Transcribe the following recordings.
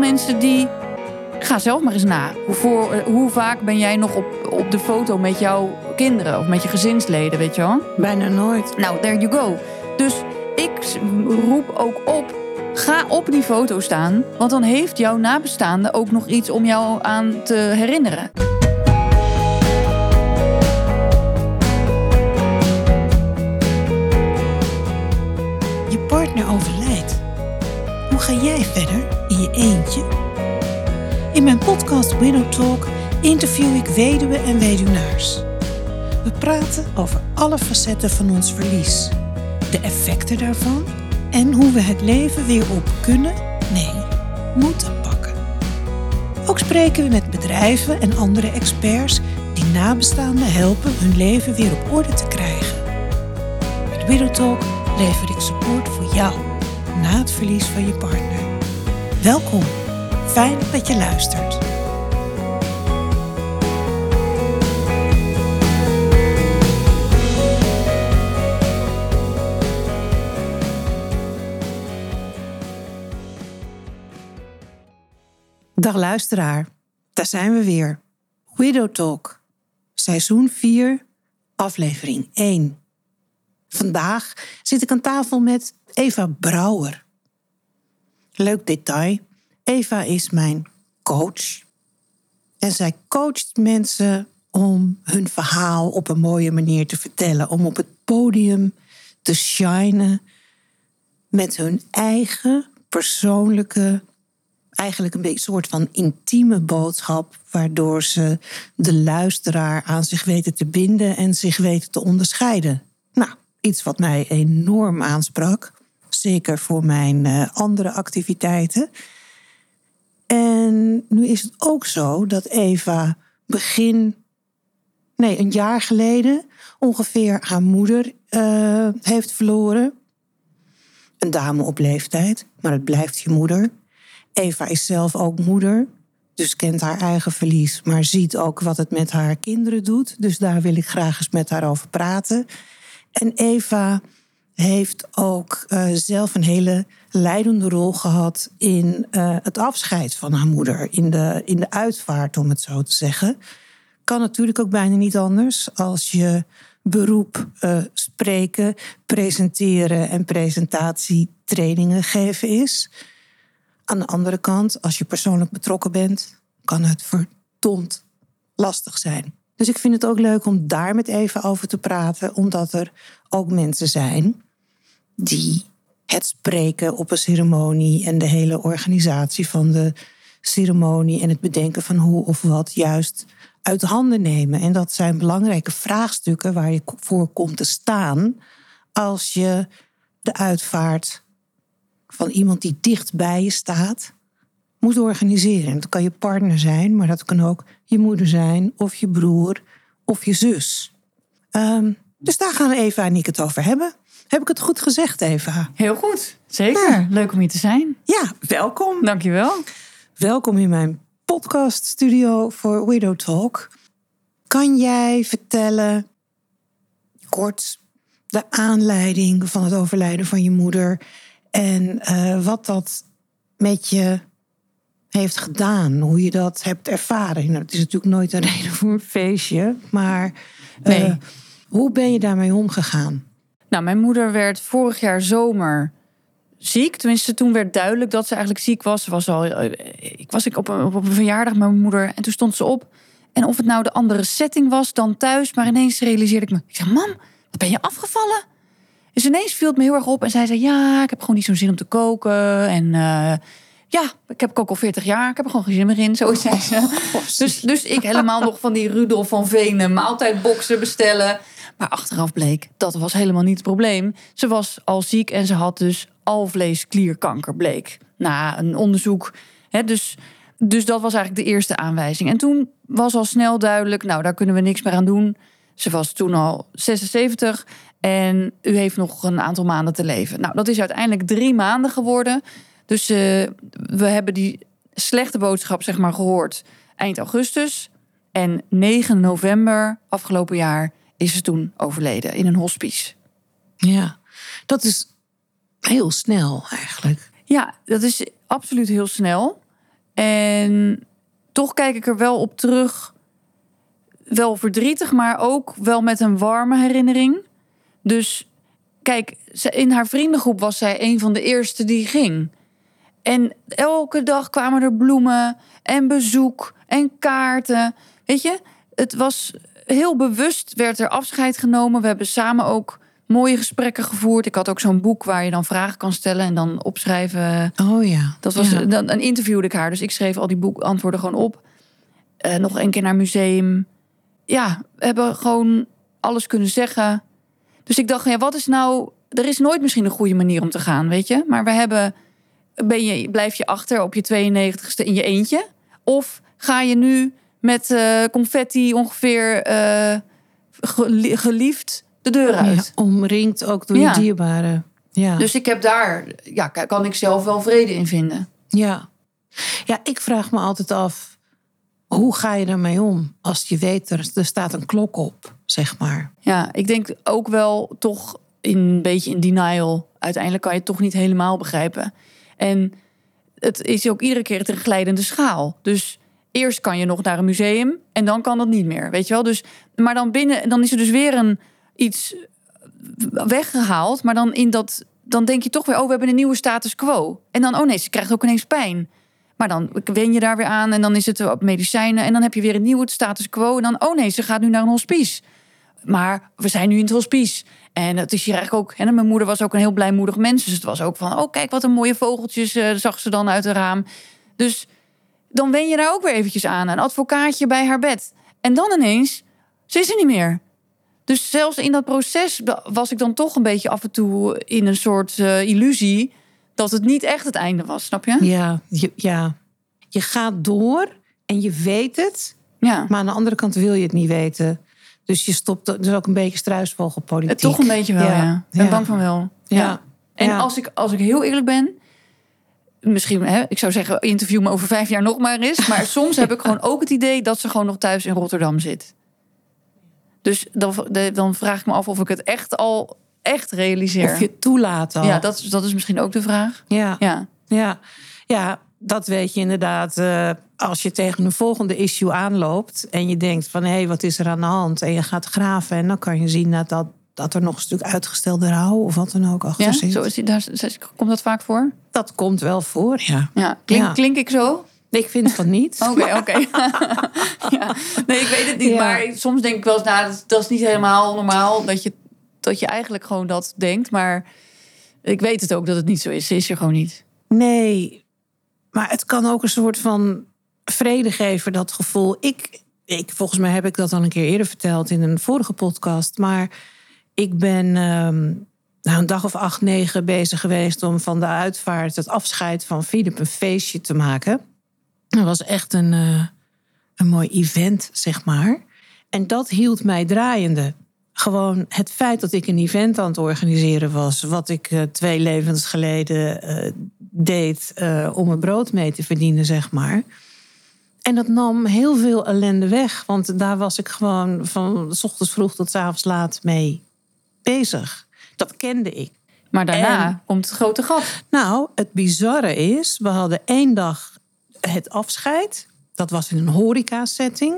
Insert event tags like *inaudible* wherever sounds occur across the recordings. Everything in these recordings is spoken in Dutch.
veel mensen die. Ga zelf maar eens na. Hoe, voor, eh, hoe vaak ben jij nog op, op de foto met jouw kinderen of met je gezinsleden, weet je wel? Bijna nooit. Nou, there you go. Dus ik roep ook op. Ga op die foto staan, want dan heeft jouw nabestaande ook nog iets om jou aan te herinneren. Je partner overlijdt. Hoe ga jij verder in je eentje? In mijn podcast Widow Talk interview ik weduwen en weduwnaars. We praten over alle facetten van ons verlies, de effecten daarvan en hoe we het leven weer op kunnen, nee, moeten pakken. Ook spreken we met bedrijven en andere experts die nabestaanden helpen hun leven weer op orde te krijgen. Met Widow Talk lever ik support voor jou na het verlies van je partner. Welkom, fijn dat je luistert. Dag luisteraar, daar zijn we weer. Widow Talk, seizoen 4, aflevering 1. Vandaag zit ik aan tafel met Eva Brouwer. Leuk detail. Eva is mijn coach. En zij coacht mensen om hun verhaal op een mooie manier te vertellen. Om op het podium te shinen met hun eigen persoonlijke, eigenlijk een beetje soort van intieme boodschap. Waardoor ze de luisteraar aan zich weten te binden en zich weten te onderscheiden. Nou, iets wat mij enorm aansprak. Zeker voor mijn eh, andere activiteiten. En nu is het ook zo dat Eva begin, nee, een jaar geleden ongeveer haar moeder eh, heeft verloren. Een dame op leeftijd, maar het blijft je moeder. Eva is zelf ook moeder, dus kent haar eigen verlies, maar ziet ook wat het met haar kinderen doet. Dus daar wil ik graag eens met haar over praten. En Eva heeft ook eh, zelf een hele leidende rol gehad in eh, het afscheid van haar moeder, in de, in de uitvaart, om het zo te zeggen. Kan natuurlijk ook bijna niet anders als je beroep eh, spreken, presenteren en presentatietrainingen geven is. Aan de andere kant, als je persoonlijk betrokken bent, kan het verdomd lastig zijn. Dus ik vind het ook leuk om daar met even over te praten, omdat er ook mensen zijn die het spreken op een ceremonie en de hele organisatie van de ceremonie en het bedenken van hoe of wat juist uit handen nemen. En dat zijn belangrijke vraagstukken waar je voor komt te staan als je de uitvaart van iemand die dicht bij je staat moet organiseren. Dat kan je partner zijn, maar dat kan ook je moeder zijn, of je broer, of je zus. Ehm, dus daar gaan Eva en ik het over hebben. Heb ik het goed gezegd, Eva? Heel goed, zeker. Leuk om hier te zijn. Ja, welkom. Dankjewel. Welkom in mijn podcaststudio voor Widow Talk. Kan jij vertellen, kort, de aanleiding van het overlijden van je moeder en eh, wat dat met je heeft gedaan, hoe je dat hebt ervaren? Nou, het is natuurlijk nooit een *laughs* reden voor een feestje, maar eh, Nee. hoe ben je daarmee omgegaan? Nou, mijn moeder werd vorig jaar zomer ziek. Tenminste, toen werd duidelijk dat ze eigenlijk ziek was. Ze was al, eh, ik was ik op een, op een verjaardag met mijn moeder en toen stond ze op. En of het nou de andere setting was dan thuis, maar ineens realiseerde ik me. Ik zei, mam, wat ben je afgevallen? Dus ineens viel het me heel erg op en zij zei, ja, ik heb gewoon niet zo'n zin om te koken. En eh, ja, ik heb ook al 40 jaar, ik heb er gewoon geen zin meer in, zo zei ze. Dus, dus ik helemaal nog van die Rudolf van Venen, maaltijdboxen bestellen. Maar achteraf bleek, dat was helemaal niet het probleem. Ze was al ziek en ze had dus alvleesklierkanker, bleek. Na een onderzoek. Dus, dus dat was eigenlijk de eerste aanwijzing. En toen was al snel duidelijk, nou, daar kunnen we niks meer aan doen. Ze was toen al 76 en u heeft nog een aantal maanden te leven. Nou, dat is uiteindelijk drie maanden geworden. Dus eh, we hebben die slechte boodschap, zeg maar, gehoord eind augustus. En 9 november afgelopen jaar is ze toen overleden in een hospice. Ja, dat is heel snel eigenlijk. Ja, dat is absoluut heel snel. En toch kijk ik er wel op terug. Wel verdrietig, maar ook wel met een warme herinnering. Dus kijk, in haar vriendengroep was zij een van de eerste die ging. En elke dag kwamen er bloemen en bezoek en kaarten. Weet je, het was heel bewust, werd er afscheid genomen. We hebben samen ook mooie gesprekken gevoerd. Ik had ook zo'n boek waar je dan vragen kan stellen en dan opschrijven. Oh ja. Dat was Ja. dan, dan interviewde ik haar, dus ik schreef al die boek antwoorden gewoon op. Eh, nog een keer naar museum. Ja, we hebben gewoon alles kunnen zeggen. Dus ik dacht, ja, wat is nou? Er is nooit misschien een goede manier om te gaan, weet je? Maar we hebben, ben je, blijf je achter op je 92ste in je eentje? Of ga je nu met eh, confetti ongeveer eh, gelie- geliefd de deur uit? Ja, omringd ook door Ja. je dierbaren. Ja. Dus ik heb daar, ja, kan ik zelf wel vrede in vinden. Ja. ja, ik vraag me altijd af, hoe ga je ermee om als je weet er, er staat een klok op, zeg maar. Ja, ik denk ook wel toch in, een beetje in denial. Uiteindelijk kan je het toch niet helemaal begrijpen. En het is ook iedere keer een glijdende schaal. Dus eerst kan je nog naar een museum en dan kan dat niet meer. Weet je wel? Dus, maar dan binnen, dan is er dus weer een iets weggehaald. Maar dan in dat, dan denk je toch weer, oh, we hebben een nieuwe status quo. En dan, oh nee, ze krijgt ook ineens pijn. Maar dan wen je daar weer aan en dan is het op medicijnen. En dan heb je weer een nieuwe status quo. En dan, oh nee, ze gaat nu naar een hospice. Maar we zijn nu in het hospice. En het is hier eigenlijk ook. En mijn moeder was ook een heel blijmoedig mens. Dus het was ook van: oh, kijk wat een mooie vogeltjes eh, zag ze dan uit het raam. Dus dan wen je daar ook weer eventjes aan. Een advocaatje bij haar bed. En dan ineens, ze is er niet meer. Dus zelfs in dat proces was ik dan toch een beetje af en toe in een soort eh, illusie dat het niet echt het einde was, snap je? Ja, je, ja, je gaat door en je weet het, Ja, maar aan de andere kant wil je het niet weten. Dus je stopt, dus ook een beetje struisvogelpolitiek. het toch een beetje wel, ja. Ja, Ik ben ja. bang van wel. Ja. En als, ik, als ik heel eerlijk ben, misschien, hè, ik zou zeggen, interview me over vijf jaar nog maar eens. Maar *laughs* soms heb ik gewoon ook het idee dat ze gewoon nog thuis in Rotterdam zit. Dus dan, dan vraag ik me af of ik het echt al echt realiseer. Of je toelaat al. Ja, dat, is- dat is misschien ook de vraag. ja. Ja, Ja, ja dat weet je inderdaad. eh, als je tegen een volgende issue aanloopt en je denkt van hé, hey, wat is er aan de hand? En je gaat graven en dan kan je zien dat, dat, dat er nog een stuk uitgestelde rouw of wat dan ook achter ja? zit. Zo is die, daar, komt dat vaak voor? Dat komt wel voor, ja. Ja. Klink, Ja. klink ik zo? Ik vind van niet. *laughs* Oké, oké. *laughs* ja. Nee, ik weet het niet. Ja. Maar soms denk ik wel eens, nou, dat, dat is niet helemaal normaal dat je, dat je eigenlijk gewoon dat denkt. Maar ik weet het ook dat het niet zo is. Ze is er gewoon niet. Nee, maar het kan ook een soort van vrede geven, dat gevoel. Ik, ik, volgens mij heb ik dat al een keer eerder verteld in een vorige podcast. Maar ik ben ehm, nou, een dag of acht, negen bezig geweest om van de uitvaart, het afscheid van Philip, een feestje te maken. Dat was echt een, eh, een mooi event, zeg maar. En dat hield mij draaiende. Gewoon het feit dat ik een event aan het organiseren was, wat ik eh, twee levens geleden eh, deed om mijn brood mee te verdienen, zeg maar. En dat nam heel veel ellende weg, want daar was ik gewoon van s ochtends vroeg tot s avonds laat mee bezig. Dat kende ik. Maar daarna En- komt het grote gat. Nou, het bizarre is, we hadden één dag het afscheid. Dat was in een horeca-setting.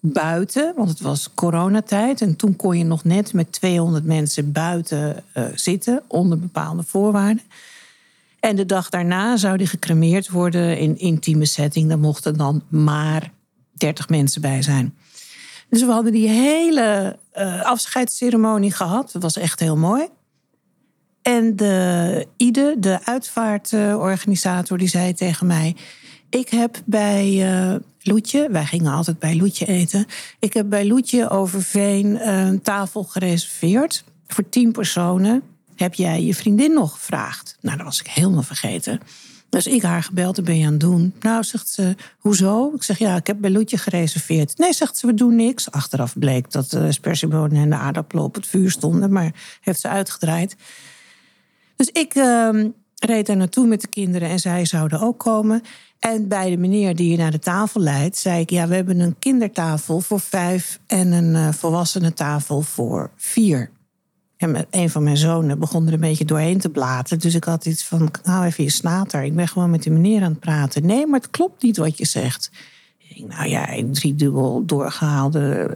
Buiten, want het was coronatijd. En toen kon je nog net met 200 mensen buiten eh, zitten. Onder bepaalde voorwaarden. En de dag daarna zou die gecremeerd worden in intieme setting. Daar mochten dan maar 30 mensen bij zijn. Dus we hadden die hele eh, afscheidsceremonie gehad. Dat was echt heel mooi. En de Ide, de uitvaartorganisator, die zei tegen mij... ik heb bij eh Loetje, wij gingen altijd bij Loetje eten... ik heb bij Loetje Overveen een tafel gereserveerd voor tien personen. Heb jij je vriendin nog gevraagd? Nou, dat was ik helemaal vergeten. Dus ik haar gebeld, en ben je aan het doen? Nou, zegt ze, hoezo? Ik zeg, ja, ik heb bij Loetje gereserveerd. Nee, zegt ze, we doen niks. Achteraf bleek dat de spersiebonen en de aardappelen op het vuur stonden... maar heeft ze uitgedraaid. Dus ik ehm, reed daar naartoe met de kinderen en zij zouden ook komen. En bij de meneer die je naar de tafel leidt, zei ik: Ja, we hebben een kindertafel voor vijf en een volwassenen tafel voor vier. Ja, met een van mijn zonen begon er een beetje doorheen te blaten. Dus ik had iets van, nou even je snater. Ik ben gewoon met die meneer aan het praten. Nee, maar het klopt niet wat je zegt. Nou ja, een driedubbel doorgehaalde...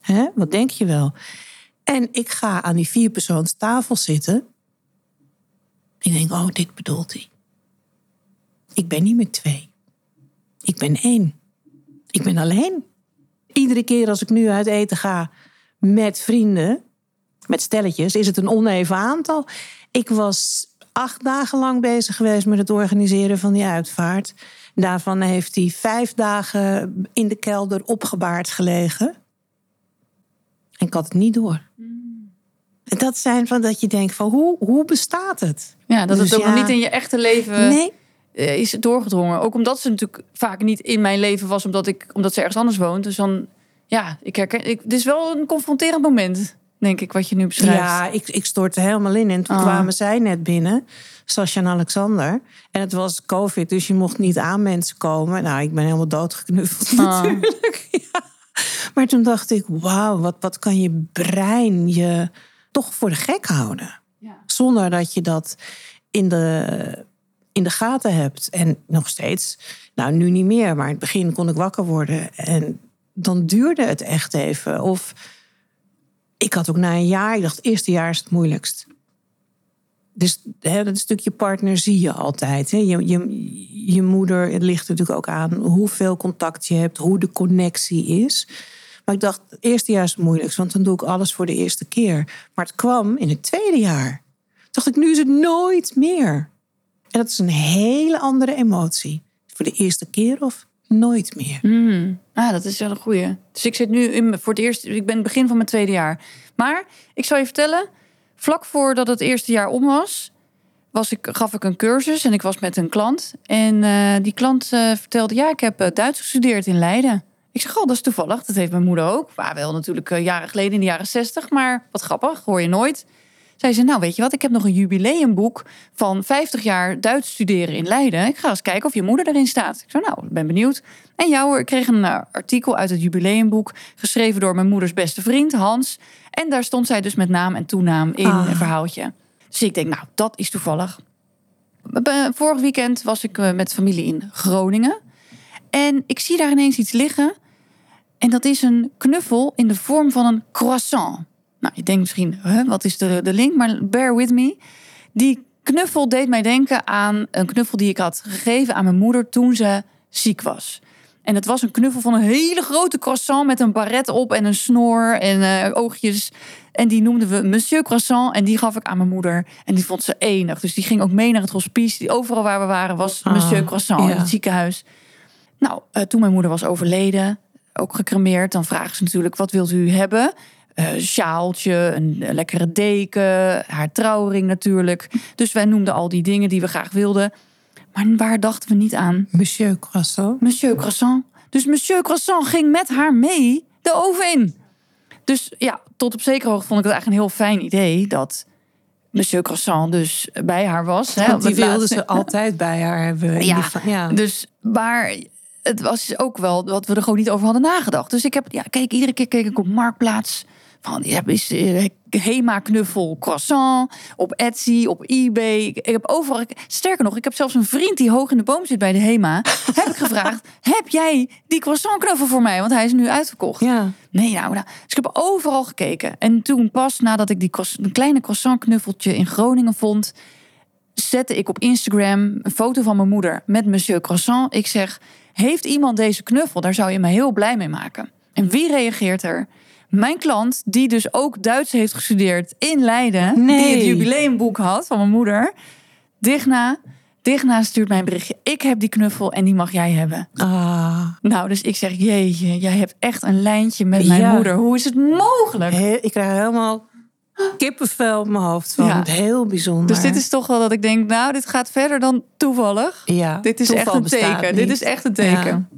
Hè? Wat denk je wel? En ik ga aan die vierpersoons tafel zitten. Ik denk, oh, dit bedoelt hij. Ik ben niet met twee. Ik ben één. Ik ben alleen. Iedere keer als ik nu uit eten ga met vrienden, met stelletjes, is het een oneven aantal. Ik was acht dagen lang bezig geweest met het organiseren van die uitvaart. Daarvan heeft hij vijf dagen in de kelder opgebaard gelegen. En ik had het niet door. En dat zijn van dat je denkt van hoe, hoe bestaat het? Ja, dat Dus het ook ja. nog niet in je echte leven Nee, eh, is doorgedrongen. Ook omdat ze natuurlijk vaak niet in mijn leven was, omdat, ik, omdat ze ergens anders woont. Dus dan, ja, ik herken. Ik, het is wel een confronterend moment, denk ik, wat je nu beschrijft. Ja, ik, ik stortte helemaal in. En toen Ah. kwamen zij net binnen, Sascha en Alexander. En het was COVID, dus je mocht niet aan mensen komen. Nou, ik ben helemaal doodgeknuffeld Ah. natuurlijk. *laughs* Ja. Maar toen dacht ik, wauw, wat, wat kan je brein je toch voor de gek houden? Ja. Zonder dat je dat in de, in de gaten hebt. En nog steeds, nou nu niet meer, maar in het begin kon ik wakker worden. En dan duurde het echt even. Of ik had ook na een jaar, ik dacht, het eerste jaar is het moeilijkst. Dus hè, dat stukje partner zie je altijd. Hè. Je, je, je moeder, het ligt natuurlijk ook aan hoeveel contact je hebt, hoe de connectie is. Maar ik dacht, het eerste jaar is het moeilijkst, want dan doe ik alles voor de eerste keer. Maar het kwam in het tweede jaar. Dacht ik, nu is het nooit meer. En dat is een hele andere emotie. Voor de eerste keer of nooit meer. Hmm. Ah, dat is wel een goeie. Dus ik zit nu in, voor het eerst, ik ben begin van mijn tweede jaar. Maar ik zal je vertellen, vlak voordat het eerste jaar om was, was ik, gaf ik een cursus en ik was met een klant. En eh, die klant eh, vertelde, ja, ik heb eh, Duits gestudeerd in Leiden. Ik zeg, oh, dat is toevallig. Dat heeft mijn moeder ook. Maar wel natuurlijk jaren geleden, in de jaren zestig. Maar wat grappig, hoor je nooit. Zei ze, nou weet je wat, ik heb nog een jubileumboek van 50 jaar Duits studeren in Leiden. Ik ga eens kijken of je moeder erin staat. Ik zei, nou, ik ben benieuwd. En ik kreeg een eh, artikel uit het jubileumboek, geschreven door mijn moeders beste vriend, Hans. En daar stond zij dus met naam en toenaam in Ah. een verhaaltje. Dus ik denk, nou, dat is toevallig. Vorig weekend was ik eh, met familie in Groningen. En ik zie daar ineens iets liggen. En dat is een knuffel in de vorm van een croissant. Nou, je denkt misschien, huh, wat is de, de link? Maar bear with me. Die knuffel deed mij denken aan een knuffel die ik had gegeven aan mijn moeder toen ze ziek was. En het was een knuffel van een hele grote croissant met een baret op en een snor en eh, oogjes. En die noemden we Monsieur Croissant en die gaf ik aan mijn moeder. En die vond ze enig. Dus die ging ook mee naar het hospice. Die, overal waar we waren was Ah, Monsieur Croissant in het ziekenhuis. Nou, eh, toen mijn moeder was overleden, ook gecremeerd, dan vragen ze natuurlijk: wat wilt u hebben? Eh, Een sjaaltje, een lekkere deken, haar trouwring natuurlijk. Dus wij noemden al die dingen die we graag wilden. Maar waar dachten we niet aan? Monsieur Croissant. Monsieur Croissant. Dus Monsieur Croissant ging met haar mee de oven in. Dus ja, tot op zekere hoogte vond ik het eigenlijk een heel fijn idee dat Monsieur Croissant dus bij haar was. hè, die wilden ze altijd bij haar hebben. Ja, die ja. Dus, maar het was ook wel dat we er gewoon niet over hadden nagedacht. Dus ik heb, ja, kijk, iedere keer keek ik op Marktplaats. Van, ja, is eh, Hema knuffel croissant op Etsy, op eBay. Ik, heb overal. sterker nog, ik heb zelfs een vriend die hoog in de boom zit bij de Hema. *laughs* heb ik gevraagd: heb jij die croissant knuffel voor mij? Want hij is nu uitverkocht. ja. Nee, nou, nou. Dus ik heb overal gekeken. En toen pas nadat ik die een kleine croissant knuffeltje in Groningen vond, zette ik op Instagram een foto van mijn moeder met Monsieur Croissant. Ik zeg, heeft iemand deze knuffel? Daar zou je me heel blij mee maken. En wie reageert er? Mijn klant, die dus ook Duits heeft gestudeerd in Leiden, die het jubileumboek had van mijn moeder. Digna, Digna stuurt mij een berichtje. Ik heb die knuffel en die mag jij hebben. Ah. Nou, dus ik zeg, jeetje, jij hebt echt een lijntje met mijn Ja. moeder. Hoe is het mogelijk? Ik krijg helemaal kippenvel op mijn hoofd van. Ja. Heel bijzonder. Dus dit is toch wel dat ik denk, nou, dit gaat verder dan toevallig. ja, Dit is echt een teken. niet. Dit is echt een teken.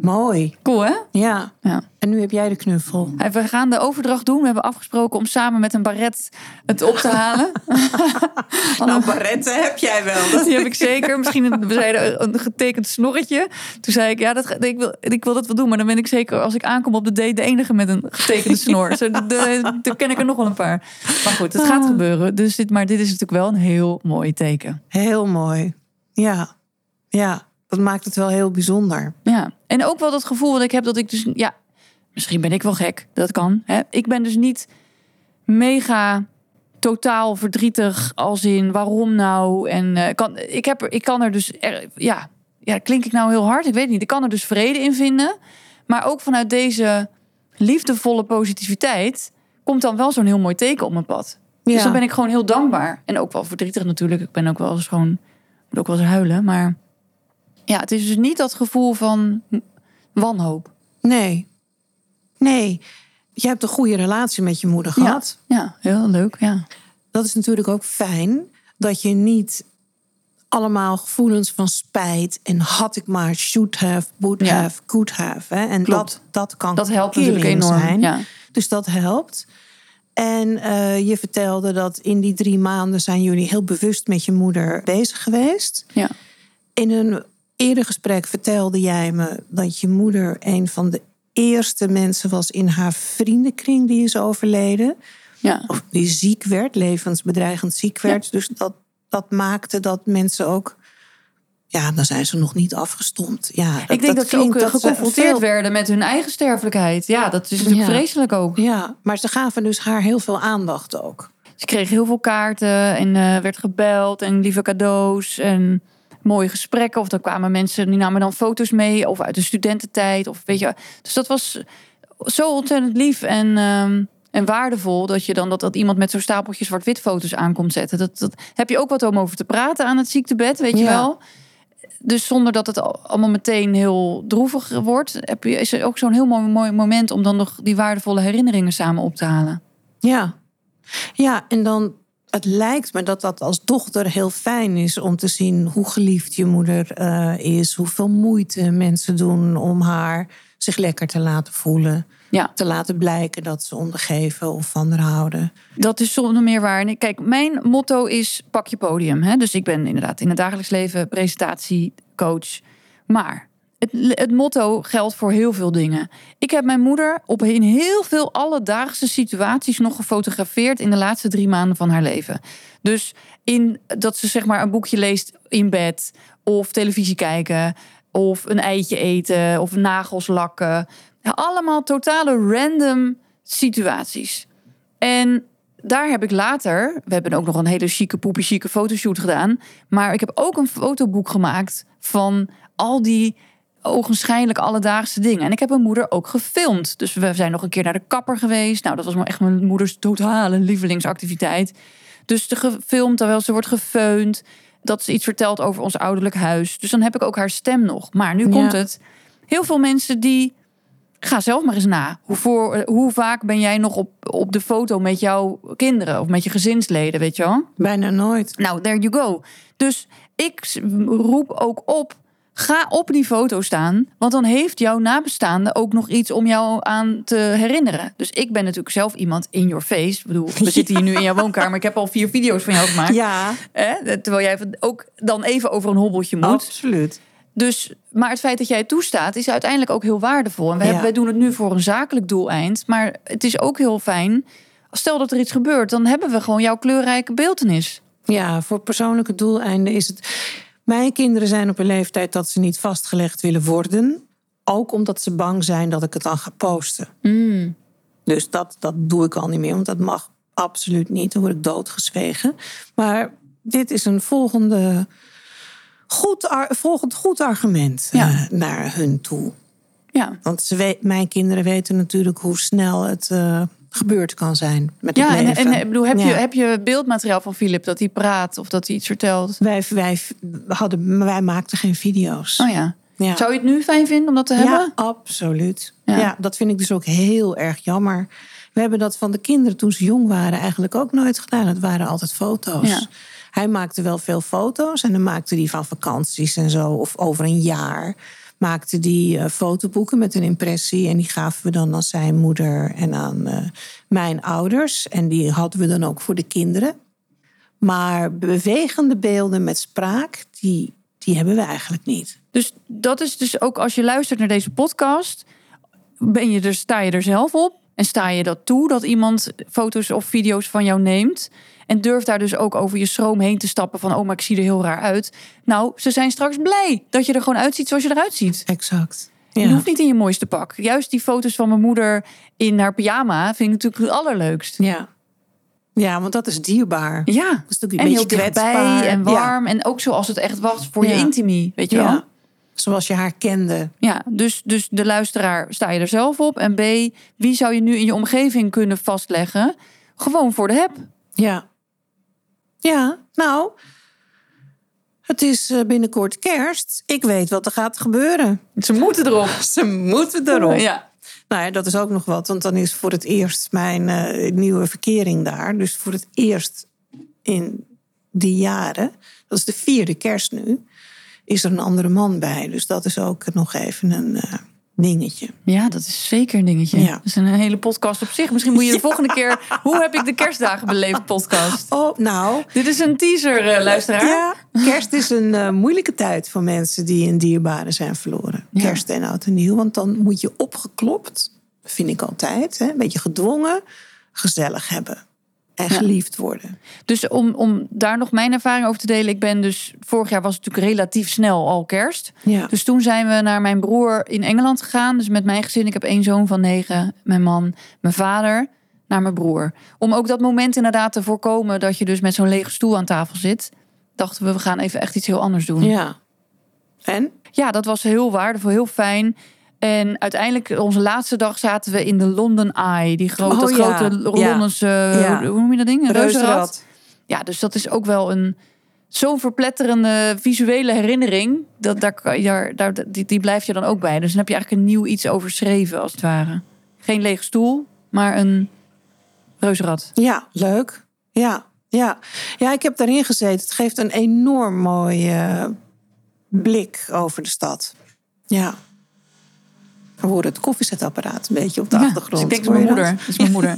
Mooi. Cool, hè? Ja. Ja. En nu heb jij de knuffel. We gaan de overdracht doen. We hebben afgesproken om samen met een baret het op te halen. *laughs* Nou, barretten heb jij wel. *laughs* Die heb ik zeker. Misschien een, een getekend snorretje. Toen zei ik, ja, dat, ik, wil, ik wil dat wel doen. Maar dan ben ik zeker, als ik aankom op de date, de enige met een getekende *laughs* snor. Zo, dan ken ik er nog wel een paar. Maar goed, het gaat gebeuren. Dus dit, maar dit is natuurlijk wel een heel mooi teken. Heel mooi. Ja. Ja. Dat maakt het wel heel bijzonder. Ja, en ook wel dat gevoel dat ik heb dat ik dus, ja, misschien ben ik wel gek, dat kan. Hè? Ik ben dus niet mega totaal verdrietig als in waarom nou en eh, kan, ik, heb er, ik kan er dus, er, ja, ja, klink ik nou heel hard? Ik weet niet. Ik kan er dus vrede in vinden, maar ook vanuit deze liefdevolle positiviteit komt dan wel zo'n heel mooi teken op mijn pad. Ja. Dus dan ben ik gewoon heel dankbaar. En ook wel verdrietig natuurlijk. Ik ben ook wel eens gewoon, moet ook wel eens huilen. Maar ja, het is dus niet dat gevoel van wanhoop. Nee. Nee. Je hebt een goede relatie met je moeder gehad. Ja, ja, heel leuk. Ja. Dat is natuurlijk ook fijn dat je niet allemaal gevoelens van spijt en had ik maar should have, would Ja. have, could have. Hè? En Klopt. dat, dat kan Dat helpt natuurlijk enorm. zijn. Ja. Dus dat helpt. En eh, je vertelde dat in die drie maanden zijn jullie heel bewust met je moeder bezig geweest. Ja. In een eerder gesprek vertelde jij me dat je moeder een van de eerste mensen was in haar vriendenkring die is overleden. Ja. Of die ziek werd, levensbedreigend ziek werd. Dus dat, dat maakte dat mensen ook. Ja, dan zijn ze nog niet afgestompt. Ja, Ik denk dat, ze ook eh, dat geconfronteerd veel- werden met hun eigen sterfelijkheid. Ja, dat is natuurlijk Ja. vreselijk ook. Ja, maar ze gaven dus haar heel veel aandacht ook. Ze kreeg heel veel kaarten en eh, werd gebeld en lieve cadeaus en mooie gesprekken. Of dan kwamen mensen die namen dan foto's mee of uit de studententijd. Of weet je. Dus dat was zo ontzettend lief en, ehm, en waardevol dat je dan dat, dat iemand met zo'n stapeltje zwart-wit foto's aankomt zetten. Dat, dat heb je ook wat om over te praten aan het ziektebed, weet je Ja. wel. Dus zonder dat het al- allemaal meteen heel droevig wordt, heb je, is er ook zo'n heel mooi, mooi moment om dan nog die waardevolle herinneringen samen op te halen. Ja. Ja, en dan. Het lijkt me dat dat als dochter heel fijn is om te zien hoe geliefd je moeder eh, is. Hoeveel moeite mensen doen om haar zich lekker te laten voelen. Ja. Te laten blijken dat ze ondergeven of van haar houden. Dat is zonder meer waar. Kijk, mijn motto is pak je podium. Hè? Dus ik ben inderdaad in het dagelijks leven presentatiecoach. Maar het, motto geldt voor heel veel dingen. Ik heb mijn moeder op in heel veel alledaagse situaties nog gefotografeerd in de laatste drie maanden van haar leven. Dus in dat ze zeg maar een boekje leest in bed of televisie kijken of een eitje eten of nagels lakken. Allemaal totale random situaties. En daar heb ik later, we hebben ook nog een hele chique, poepie chique fotoshoot gedaan. Maar ik heb ook een fotoboek gemaakt van al die ogenschijnlijk alledaagse dingen. En ik heb mijn moeder ook gefilmd. Dus we zijn nog een keer naar de kapper geweest. Nou, dat was maar echt mijn moeders totale lievelingsactiviteit. Dus te gefilmd terwijl ze wordt gefeund. Dat ze iets vertelt over ons ouderlijk huis. Dus dan heb ik ook haar stem nog. Maar nu komt het. Heel veel mensen die Ga zelf maar eens na. Hoe, voor, hoe vaak ben jij nog op, op de foto met jouw kinderen of met je gezinsleden, weet je wel? Bijna nooit. Nou, there you go. Dus ik roep ook op. Ga op die foto staan, want dan heeft jouw nabestaande ook nog iets om jou aan te herinneren. Dus ik ben natuurlijk zelf iemand in your face. Ik bedoel, we *laughs* zitten hier nu in jouw woonkamer. Ik heb al vier video's van jou gemaakt. Ja, Hè? Terwijl jij ook dan even over een hobbeltje moet. absoluut. Dus, maar het feit dat jij het toestaat, is uiteindelijk ook heel waardevol. En Ja. wij doen het nu voor een zakelijk doeleind. Maar het is ook heel fijn. Stel dat er iets gebeurt, dan hebben we gewoon jouw kleurrijke beeltenis. Ja, voor persoonlijke doeleinden is het. Mijn kinderen zijn op een leeftijd dat ze niet vastgelegd willen worden. Ook omdat ze bang zijn dat ik het dan ga posten. Dus dat, dat doe ik al niet meer, want dat mag absoluut niet. Dan word ik doodgezwegen. Maar dit is een volgende goed, volgend goed argument Ja. eh, naar hun toe. Ja, Want ze weet, mijn kinderen weten natuurlijk hoe snel het eh, gebeurd kan zijn met ja het en, leven. en ik bedoel, heb, je, heb je beeldmateriaal van Philip dat hij praat of dat hij iets vertelt? Wij, wij, hadden, wij maakten geen video's. Oh ja. Ja. Zou je het nu fijn vinden om dat te hebben? Ja, absoluut. Ja. Ja. dat vind ik dus ook heel erg jammer. We hebben dat van de kinderen toen ze jong waren eigenlijk ook nooit gedaan. Het waren altijd foto's. Ja. Hij maakte wel veel foto's en dan maakte hij van vakanties en zo of over een jaar. Maakte die eh, fotoboeken met een impressie. En die gaven we dan aan zijn moeder en aan eh, mijn ouders. En die hadden we dan ook voor de kinderen. Maar bewegende beelden met spraak, die, die hebben we eigenlijk niet. Dus dat is dus ook als je luistert naar deze podcast, ben je er, sta je er zelf op en sta je dat toe dat iemand foto's of video's van jou neemt. En durft daar dus ook over je schroom heen te stappen van, oh, maar ik zie er heel raar uit. Nou, ze zijn straks blij dat je er gewoon uitziet zoals je eruit ziet. Exact. Je hoeft niet in je mooiste pak. Juist die foto's van mijn moeder in haar pyjama vind ik natuurlijk het allerleukst. Ja. Ja, want dat is dierbaar. Ja, Dat is natuurlijk een en heel beetje dichtbij kwetsbaar. en Ja. warm. En ook zoals het echt was voor je intimie, weet je wel. Zoals je haar kende. Ja, dus, dus de luisteraar, sta je er zelf op? En B, wie zou je nu in je omgeving kunnen vastleggen? Gewoon voor de heb. Ja. Ja, nou. Het is eh, binnenkort kerst. Ik weet wat er gaat gebeuren. Ze moeten erop. *laughs* Ze moeten erop. Ja. Nou ja, dat is ook nog wat. Want dan is voor het eerst mijn eh, nieuwe verkering daar. Dus voor het eerst in die jaren. Dat is de vierde kerst nu. Is er een andere man bij. Dus dat is ook nog even een eh, dingetje. ja, dat is zeker een dingetje. Ja. Dat is een hele podcast op zich. Misschien moet je de *laughs* volgende keer... Hoe heb ik de kerstdagen beleefd podcast? *laughs* Oh, nou. Dit is een teaser, eh, luisteraar. Ja, kerst is een eh, moeilijke tijd voor mensen die een dierbare zijn verloren. Ja. Kerst en oud en nieuw. Want dan moet je opgeklopt, vind ik altijd, hè, een beetje gedwongen, gezellig hebben. En geliefd worden. Dus om, om daar nog mijn ervaring over te delen. Ik ben dus... Vorig jaar was het natuurlijk relatief snel al kerst. Ja. Dus toen zijn we naar mijn broer in Engeland gegaan. Dus met mijn gezin. Ik heb één zoon van negen. Mijn man, mijn vader. Naar mijn broer. Om ook dat moment inderdaad te voorkomen... dat je dus met zo'n lege stoel aan tafel zit. Dachten we, we gaan even echt iets heel anders doen. ja. En? Ja, dat was heel waardevol, heel fijn. En uiteindelijk, onze laatste dag zaten we in de London Eye. Die grote, Oh, ja. grote. Londense, Ja. hoe noem je dat ding? Een reuzenrad. Ja, dus dat is ook wel een zo'n verpletterende visuele herinnering. Dat, daar, daar, daar, die, die blijft je dan ook bij. Dus dan heb je eigenlijk een nieuw iets overschreven, als het ware. Geen lege stoel, maar een reuzenrad. Ja, leuk. Ja, ja. ja, ik heb daarin gezeten. Het geeft een enorm mooie blik over de stad. Ja. We horen het koffiezetapparaat een beetje op de Ja, achtergrond. dus ik denk, dat is mijn moeder. Dat is mijn *laughs* moeder.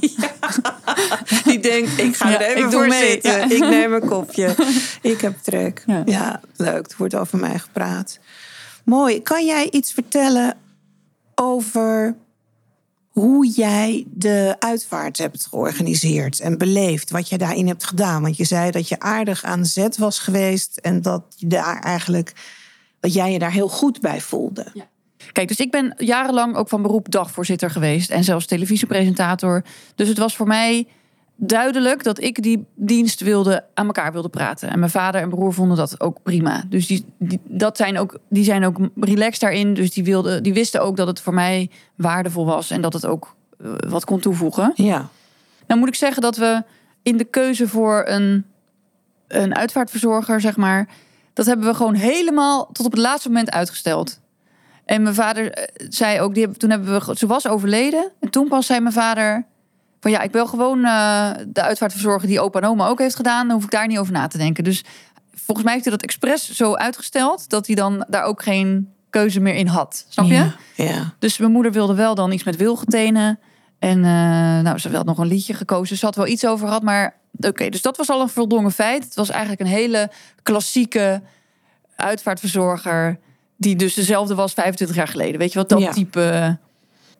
Die denkt, ik ga Ja, er even ik voor mee. zitten. Ja. Ik neem een kopje. *laughs* Ik heb trek. Ja. Ja. leuk. Er wordt over mij gepraat. Mooi. Kan jij iets vertellen over hoe jij de uitvaart hebt georganiseerd en beleefd? Wat je daarin hebt gedaan? Want je zei dat je aardig aan zet was geweest en dat, je daar eigenlijk, dat jij je daar heel goed bij voelde. Kijk, dus ik ben jarenlang ook van beroep dagvoorzitter geweest. En zelfs televisiepresentator. Dus het was voor mij duidelijk dat ik die dienst wilde, aan elkaar wilde praten. En mijn vader en broer vonden dat ook prima. Dus die, die, dat zijn, ook, die zijn ook relaxed daarin. Dus die, wilden, die wisten ook dat het voor mij waardevol was. En dat het ook eh, wat kon toevoegen. Ja. Nou moet ik zeggen dat we in de keuze voor een, een uitvaartverzorger, zeg maar, dat hebben we gewoon helemaal tot op het laatste moment uitgesteld. En mijn vader eh, zei ook, die, hebben- toen hebben we, ze was overleden. En toen pas zei mijn vader van ja, ik wil gewoon eh, de uitvaartverzorger die opa en oma ook heeft gedaan. Dan hoef ik daar niet over na te denken. Dus volgens mij heeft hij dat expres zo uitgesteld dat hij dan daar ook geen keuze meer in had. Snap je? Ja. ja. Dus mijn moeder wilde wel dan iets met wilgetenen. En eh, nou, ze had nog een liedje gekozen. Ze had wel iets over gehad, maar oké. dus dat was al een voldongen feit. Het was eigenlijk een hele klassieke uitvaartverzorger... die dus dezelfde was 25 jaar geleden. Weet je wat, dat Ja. type...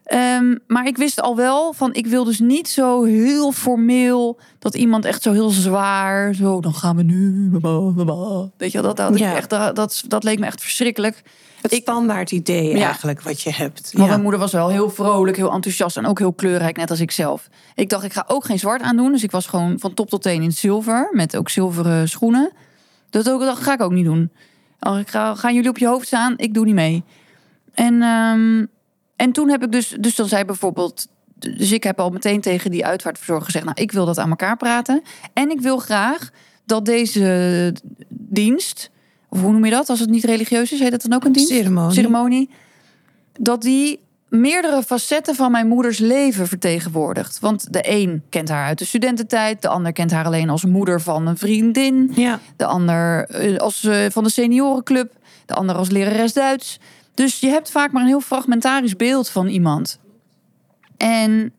Ehm, maar ik wist al wel van, ik wil dus niet zo heel formeel... dat iemand echt zo heel zwaar... zo, dan gaan we nu... Weet je dat, dat, Ja. echt, dat, dat, dat leek me echt verschrikkelijk. Het Ik- standaard idee Ja. eigenlijk wat je hebt. Ja. mijn moeder was wel heel vrolijk, heel enthousiast en ook heel kleurrijk, net als ik zelf. Ik dacht, ik ga ook geen zwart aandoen. Dus ik was gewoon van top tot teen in zilver, met ook zilveren schoenen. Dat ook, dat ga ik ook niet doen. Ik ga, gaan jullie op je hoofd staan? Ik doe niet mee. En, ehm, en toen heb ik dus, dus dan zei bijvoorbeeld, dus ik heb al meteen tegen die uitvaartverzorger gezegd, nou, ik wil dat aan elkaar praten. En ik wil graag dat deze dienst, of hoe noem je dat, als het niet religieus is, heet dat dan ook een dienst? Ceremonie. Ceremonie. Dat die meerdere facetten van mijn moeders leven vertegenwoordigt. Want de een kent haar uit de studententijd, de ander kent haar alleen als moeder van een vriendin, Ja. de ander eh, als eh, van de seniorenclub, de ander als lerares Duits. Dus je hebt vaak maar een heel fragmentarisch beeld van iemand. En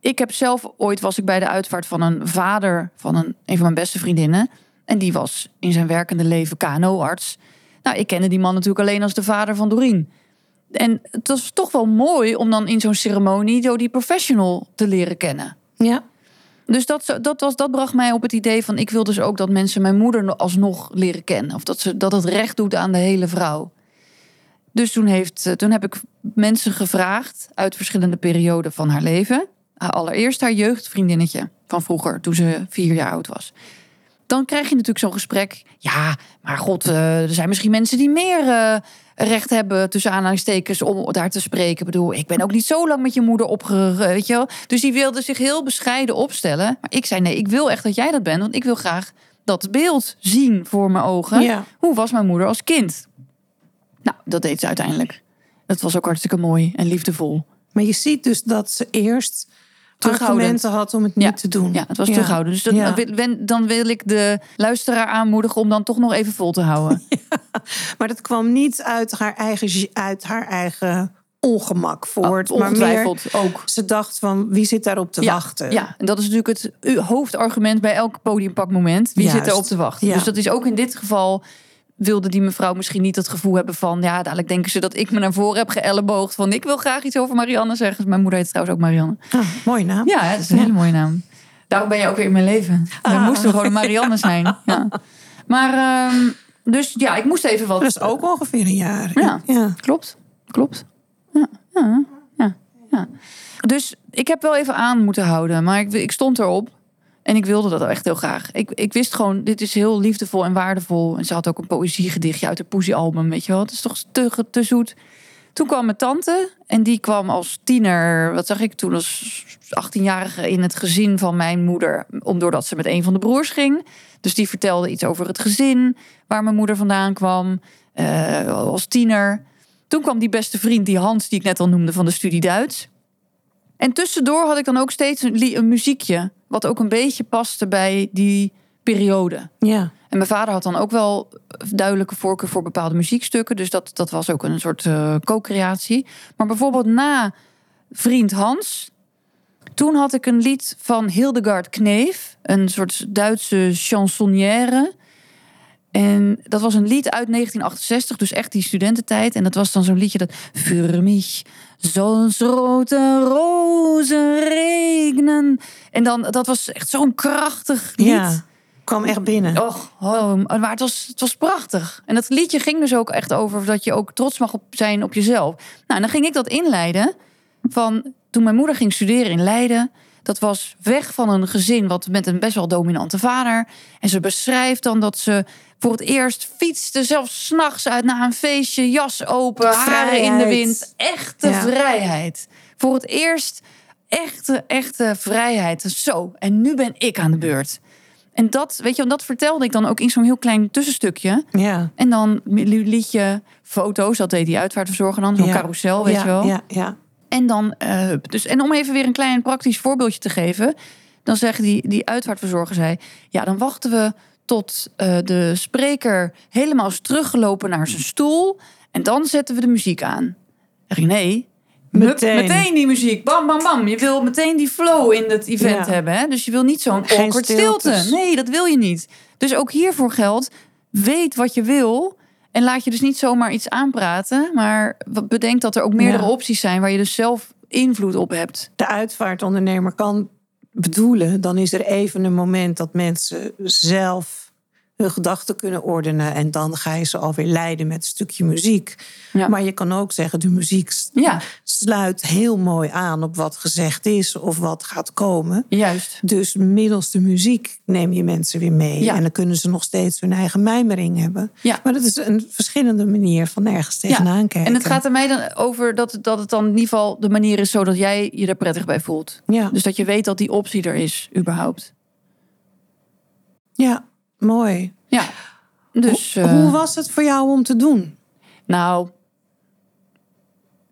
ik heb zelf ooit was ik bij de uitvaart van een vader van een, een van mijn beste vriendinnen. En die was in zijn werkende leven KNO-arts. Nou, ik kende die man natuurlijk alleen als de vader van Doreen. En het was toch wel mooi om dan in zo'n ceremonie zo die professional te leren kennen. Ja. Dus dat, dat, was, dat bracht mij op het idee van... ik wil dus ook dat mensen mijn moeder alsnog leren kennen. Of dat, ze, dat het recht doet aan de hele vrouw. Dus toen, heeft, eh, toen heb ik mensen gevraagd uit verschillende perioden van haar leven. Allereerst haar jeugdvriendinnetje van vroeger, toen ze vier jaar oud was. Dan krijg je natuurlijk zo'n gesprek. Ja, maar god, eh, er zijn misschien mensen die meer eh, recht hebben tussen aanhalingstekens om daar te spreken. Ik bedoel, ik ben ook niet zo lang met je moeder opgerucht, weet je wel. Dus die wilde zich heel bescheiden opstellen. Maar ik zei nee, ik wil echt dat jij dat bent, want ik wil graag dat beeld zien voor mijn ogen. Ja. Hoe was mijn moeder als kind? Nou, dat deed ze uiteindelijk. Dat was ook hartstikke mooi en liefdevol. Maar je ziet dus dat ze eerst. Argumenten had om het niet Ja. te doen. Ja, het was terughouden. Dus dat, Ja. dan, wil, ik de luisteraar aanmoedigen om dan toch nog even vol te houden. *laughs* Maar dat kwam niet uit haar eigen, uit haar eigen ongemak voort. Oh, maar meer, ook. ze dacht van, wie zit daarop te ja, wachten? Ja, en dat is natuurlijk het hoofdargument bij elk podiumpakmoment. Wie zit erop te wachten? Ja. Dus dat is ook in dit geval wilde die mevrouw misschien niet het gevoel hebben van... ja, dadelijk denken ze dat ik me naar voren heb geëlleboogd... van ik wil graag iets over Marianne zeggen. Mijn moeder heet trouwens ook Marianne. Ah, mooie naam. Ja, dat is een hele mooie naam. Daarom ben je ook weer in mijn leven. Ah. moest er gewoon een Marianne zijn. Ja. Maar, ehm, dus ja, ik moest even wat... Dat is ook ongeveer een jaar. Ja. ja. Klopt, klopt. Ja, ja, ja, ja. Dus ik heb wel even aan moeten houden, maar ik, ik stond erop. En ik wilde dat echt heel graag. Ik, ik wist gewoon, dit is heel liefdevol en waardevol. En ze had ook een poëziegedichtje uit haar poëziealbum, weet je wel. Het is toch te, te zoet. Toen kwam mijn tante en die kwam als tiener, wat zag ik toen, als 18-jarige in het gezin van mijn moeder. Om doordat ze met een van de broers ging. Dus die vertelde iets over het gezin, waar mijn moeder vandaan kwam, eh, als tiener. Toen kwam die beste vriend, die Hans, die ik net al noemde, van de studie Duits. En tussendoor had ik dan ook steeds een muziekje, wat ook een beetje paste bij die periode. ja. En mijn vader had dan ook wel duidelijke voorkeur voor bepaalde muziekstukken. Dus dat, dat was ook een soort eh, co-creatie. Maar bijvoorbeeld na Vriend Hans. Toen had ik een lied van Hildegard Kneef. Een soort Duitse chansonnière. En dat was een lied uit 1968, dus echt die studententijd. En dat was dan zo'n liedje dat... Für mich zoals rote rozen regnen. En dan, dat was echt zo'n krachtig lied. Ja. Kwam echt binnen. Och, oh, maar het was, het was prachtig. En dat liedje ging dus ook echt over dat je ook trots mag op zijn op jezelf. Nou, en dan ging ik dat inleiden van toen mijn moeder ging studeren in Leiden. Dat was weg van een gezin wat met een best wel dominante vader. En ze beschrijft dan dat ze voor het eerst fietste, zelfs s'nachts uit naar een feestje, jas open, haren in de Vrijheid. wind. Echte Ja. vrijheid. Voor het eerst echte, echte vrijheid. Zo, en nu ben ik aan de beurt. En dat, weet je, dat vertelde ik dan ook in zo'n heel klein tussenstukje. Ja. En dan liet je foto's, dat deed die uitvaartverzorger dan, zo'n Ja. carousel, weet ja, je wel. Ja, ja. En dan, eh, dus, en om even weer een klein praktisch voorbeeldje te geven, dan zeggen die, die uitvaartverzorger zei, ja, dan wachten we tot eh, de spreker helemaal is teruggelopen naar zijn stoel en dan zetten we de muziek aan. Hup, Meteen. die muziek, bam, bam, bam. Je wil meteen die flow in het event Ja. hebben, hè? dus je wil niet zo'n awkward stilte. Nee, dat wil je niet. Dus ook hiervoor geldt, weet wat je wil. En laat je dus niet zomaar iets aanpraten. Maar bedenk dat er ook meerdere Ja. opties zijn waar je dus zelf invloed op hebt. de uitvaartondernemer kan bedoelen, dan is er even een moment dat mensen zelf hun gedachten kunnen ordenen. En dan ga je ze alweer leiden met een stukje muziek. Ja. Maar je kan ook zeggen, de muziek Ja, sluit heel mooi aan op wat gezegd is of wat gaat komen. juist. Dus middels de muziek neem je mensen weer mee. Ja. En dan kunnen ze nog steeds hun eigen mijmering hebben. Ja. Maar dat is een verschillende manier van ergens tegenaan kijken. En het gaat er mij dan over dat, het- dat het dan in ieder geval de manier is zodat jij je er prettig bij voelt. Ja, Dus dat je weet dat die optie er is, überhaupt. ja mooi. Ja. Dus, Hoe- eh, Hoe was het voor jou om te doen? nou,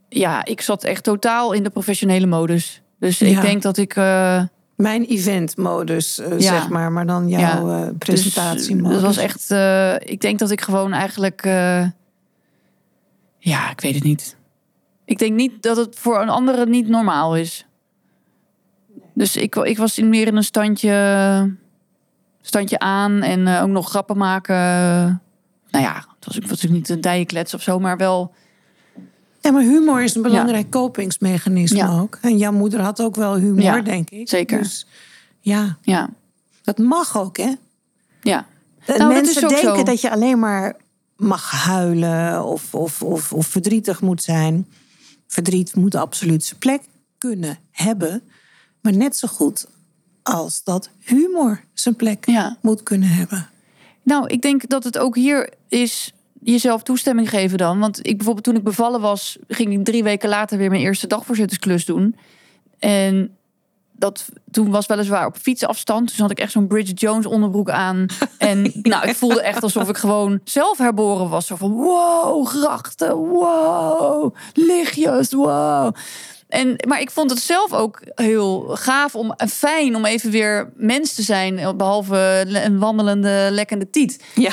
ja, ik zat echt totaal in de professionele modus. Dus ik denk dat ik. eh, Mijn eventmodus, eh, Ja. zeg maar, maar dan jouw Ja. eh, Dus, presentatiemodus. dat was echt. eh, ik denk dat ik gewoon eigenlijk. eh, Ja, ik weet het niet. Ik denk niet dat het voor een andere niet normaal is. Dus ik, ik was in meer in een standje, standje aan en eh, ook nog grappen maken. Nou ja, het was, natuurlijk niet een dijenklets of zo, maar wel... Ja, maar humor is een belangrijk kopingsmechanisme Ja. ook. En jouw moeder had ook wel humor, Ja, denk ik. zeker. Dus ja, Ja, dat mag ook, hè? ja. Nou, Mensen denken zo. dat je alleen maar mag huilen of, of, of, of verdrietig moet zijn. Verdriet moet absoluut zijn plek kunnen hebben. Maar net zo goed als dat humor zijn plek Ja. moet kunnen hebben. Nou, ik denk dat het ook hier is jezelf toestemming geven dan. Want ik bijvoorbeeld toen ik bevallen was, ging ik drie weken later weer mijn eerste dagvoorzittersklus doen. En dat toen was weliswaar op fietsafstand. Dus had ik echt zo'n Bridget Jones onderbroek aan. *laughs* En nou, ik voelde echt alsof ik gewoon zelf herboren was. Zo van wow, grachten, wow, lichtjes, wow. En, maar ik vond het zelf ook heel gaaf om, en fijn om even weer mens te zijn. Behalve een wandelende, lekkende tiet. Ja.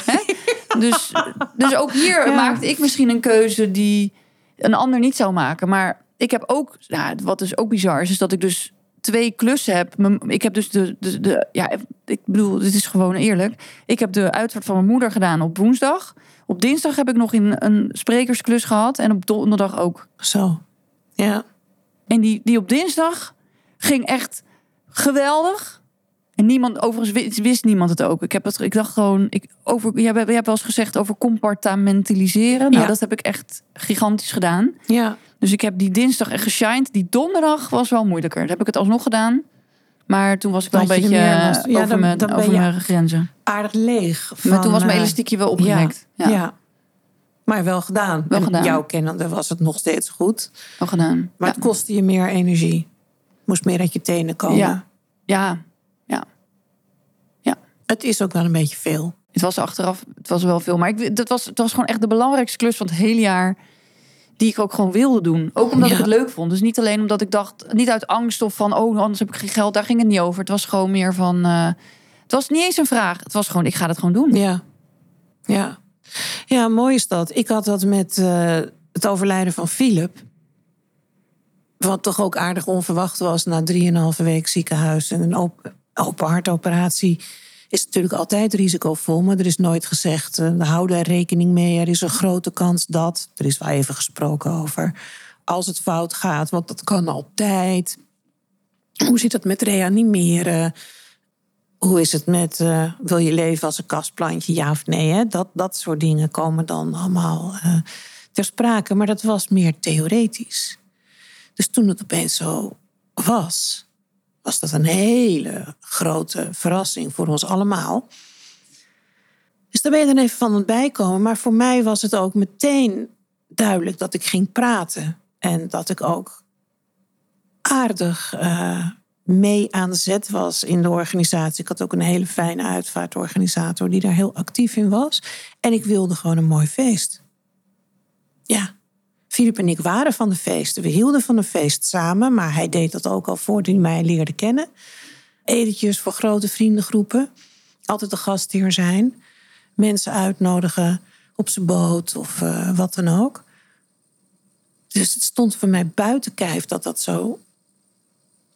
Dus, dus ook hier Ja. maakte ik misschien een keuze die een ander niet zou maken. Maar ik heb ook, nou, wat dus ook bizar is, is dat ik dus twee klussen heb. Ik heb dus de, de, de ja, ik bedoel, dit is gewoon eerlijk. Ik heb de uitvaart van mijn moeder gedaan op woensdag. Op dinsdag heb ik nog in een sprekersklus gehad en op donderdag ook. Zo. Ja. En die, die op dinsdag ging echt geweldig. En niemand, overigens wist, wist niemand het ook. Ik, heb het, ik dacht gewoon, ik, over, je, hebt, je hebt wel eens gezegd over compartamentaliseren. Nou, Ja. dat heb ik echt gigantisch gedaan. Ja. Dus ik heb die dinsdag echt geshined. Die donderdag was wel moeilijker. Dan heb ik het alsnog gedaan. Maar toen was ik wel een beetje eh, Ja, over, dan- mijn, dan ben over je- mijn grenzen. Aardig leeg. maar toen was mijn eh, elastiekje wel opgerekt. Ja, Ja. Maar wel gedaan. Wel gedaan. Jouw kennende was het nog steeds goed. wel gedaan. Maar ja. het kostte je meer energie. Moest meer uit je tenen komen. Ja. ja, ja. Het is ook wel een beetje veel. Het was achteraf, het was wel veel. Maar ik, dat was, het was gewoon echt de belangrijkste klus van het hele jaar. Die ik ook gewoon wilde doen. Ook omdat ik het leuk vond. Dus niet alleen omdat ik dacht, niet uit angst of van, oh, anders heb ik geen geld. Daar ging het niet over. Het was gewoon meer van, eh, het was niet eens een vraag. Het was gewoon, ik ga het gewoon doen. Ja. Ja. Ja, mooi is dat. Ik had dat met eh, het overlijden van Philip. Wat toch ook aardig onverwacht was na drieënhalve week ziekenhuis en een open, hartoperatie. Is natuurlijk altijd risicovol, maar er is nooit gezegd. eh, we houden rekening mee. Er is een grote kans dat. Er is wel even gesproken over. Als het fout gaat, want dat kan altijd. Hoe zit het met reanimeren? Hoe is het met, eh, wil je leven als een kastplantje, ja of nee? Hè? Dat, dat soort dingen komen dan allemaal eh, ter sprake. Maar dat was meer theoretisch. Dus toen het opeens zo was, was dat een hele grote verrassing voor ons allemaal. Dus daar ben je dan even van het bijkomen. Maar voor mij was het ook meteen duidelijk dat ik ging praten. En dat ik ook aardig eh, mee aan zet was in de organisatie. Ik had ook een hele fijne uitvaartorganisator die daar heel actief in was. En ik wilde gewoon een mooi feest. Ja, Filip en ik waren van de feesten. We hielden van een feest samen, maar hij deed dat ook al voordat hij mij leerde kennen. Etentjes voor grote vriendengroepen. Altijd de gastheer zijn. Mensen uitnodigen op zijn boot of eh, wat dan ook. Dus het stond voor mij buiten kijf dat dat zo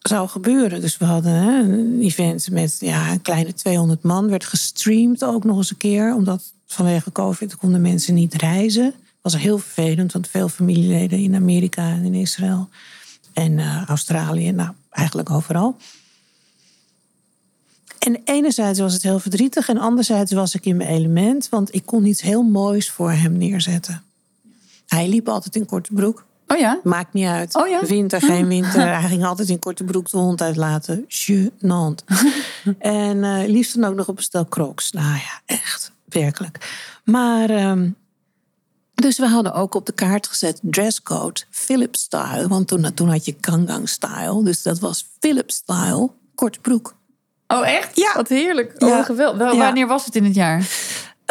zou gebeuren. Dus we hadden hè, een event met ja, een kleine 200 man. Werd gestreamd ook nog eens een keer. Omdat vanwege COVID konden mensen niet reizen. was heel vervelend, want veel familieleden in Amerika en in Israël. En eh, Australië, nou eigenlijk overal. En enerzijds was het heel verdrietig en anderzijds was ik in mijn element. Want ik kon iets heel moois voor hem neerzetten. Hij liep altijd in korte broek. Oh ja? Maakt niet uit. Oh ja? Winter, geen winter. *laughs* Hij ging altijd in korte broek de hond uitlaten. Gênant. *laughs* en eh liefst dan ook nog op een stel crocs. Nou ja, echt. Werkelijk. Maar... ehm, dus we hadden ook op de kaart gezet dresscode Philip style. Want toen, toen had je Gangang style. Dus dat was Philip style. Korte broek. Oh echt? Ja. Wat heerlijk. Oh, Ja. geweldig. Ja. Wanneer was het in het jaar?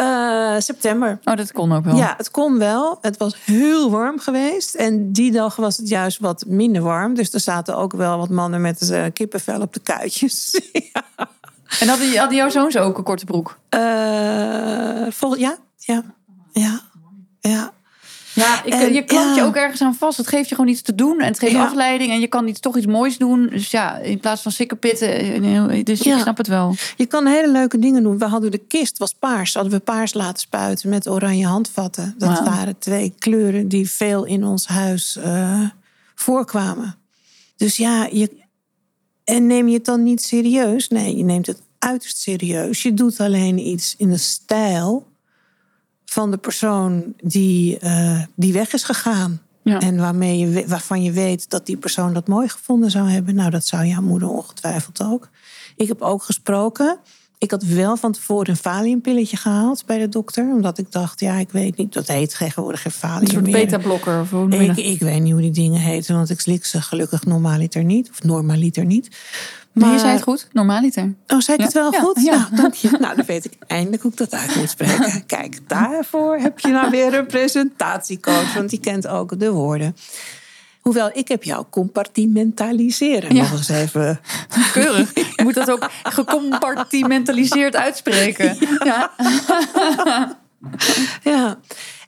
Eh, september. Oh, dat kon ook wel. Ja, het kon wel. Het was heel warm geweest. En die dag was het juist wat minder warm. Dus er zaten ook wel wat mannen met eh, kippenvel op de kuitjes. *laughs* ja. En hadden, hadden jouw zoons ook een korte broek? Eh, vol, ja, ja, ja, ja. Ja, ik, En, je klampt je ook ergens aan vast. Het geeft je gewoon iets te doen en het geeft Ja. afleiding en je kan iets, toch iets moois doen. Dus ja, in plaats van sikkepitten. eh, Dus Ja. ik snap het wel. Je kan hele leuke dingen doen. We hadden de kist, was paars. Hadden we paars laten spuiten met oranje handvatten. Dat waren twee kleuren die veel in ons huis eh, voorkwamen. Dus ja, je, en neem je het dan niet serieus? Nee, je neemt het uiterst serieus. Je doet alleen iets in de stijl van de persoon die, eh, die weg is gegaan. Ja. En waarmee je, waarvan je weet dat die persoon dat mooi gevonden zou hebben. Nou, dat zou jouw moeder ongetwijfeld ook. Ik heb ook gesproken. Ik had wel van tevoren een valiumpilletje gehaald bij de dokter. Omdat ik dacht, ja, ik weet niet. Dat heet tegenwoordig geen Een valium soort meer. beta-blokker of hoe Ik, weet niet hoe die dingen heten. Want ik slik ze gelukkig normaliter niet. Of normaliter niet. Nee, je zei het goed, normaaliter. Oh, zei ik het Ja, wel ja, goed? ja. Nou, dank je. Nou, dan weet ik eindelijk hoe ik dat uit moet spreken. *laughs* Kijk, daarvoor heb je nou weer een presentatiecoach. Want die kent ook de woorden. Hoewel, ik heb jou compartimentaliseren Ja. nog eens even. *laughs* Keurig. Je moet dat ook gecompartimentaliseerd uitspreken. *laughs* Ja. Ja.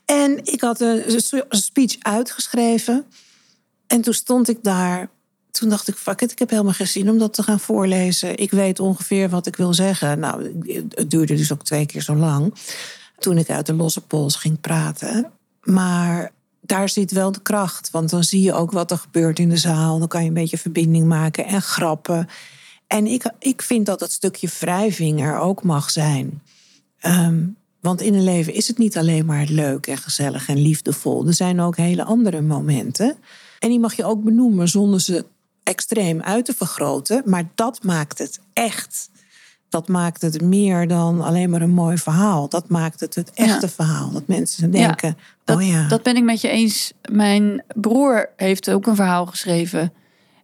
En ik had een een speech uitgeschreven. En toen stond ik daar. Toen dacht ik, fuck it, ik heb helemaal geen zin om dat te gaan voorlezen. Ik weet ongeveer wat ik wil zeggen. Nou, het duurde dus ook twee keer zo lang. Toen ik uit de losse pols ging praten. Maar daar zit wel de kracht. Want dan zie je ook wat er gebeurt in de zaal. Dan kan je een beetje verbinding maken en grappen. En ik, ik vind dat dat stukje wrijving er ook mag zijn. Ehm, want in een leven is het niet alleen maar leuk en gezellig en liefdevol. Er zijn ook hele andere momenten. En die mag je ook benoemen zonder ze extreem uit te vergroten. Maar dat maakt het echt. Dat maakt het meer dan alleen maar een mooi verhaal. Dat maakt het het echte verhaal. Dat mensen denken, Dat, oh ja. dat ben ik met je eens. Mijn broer heeft ook een verhaal geschreven.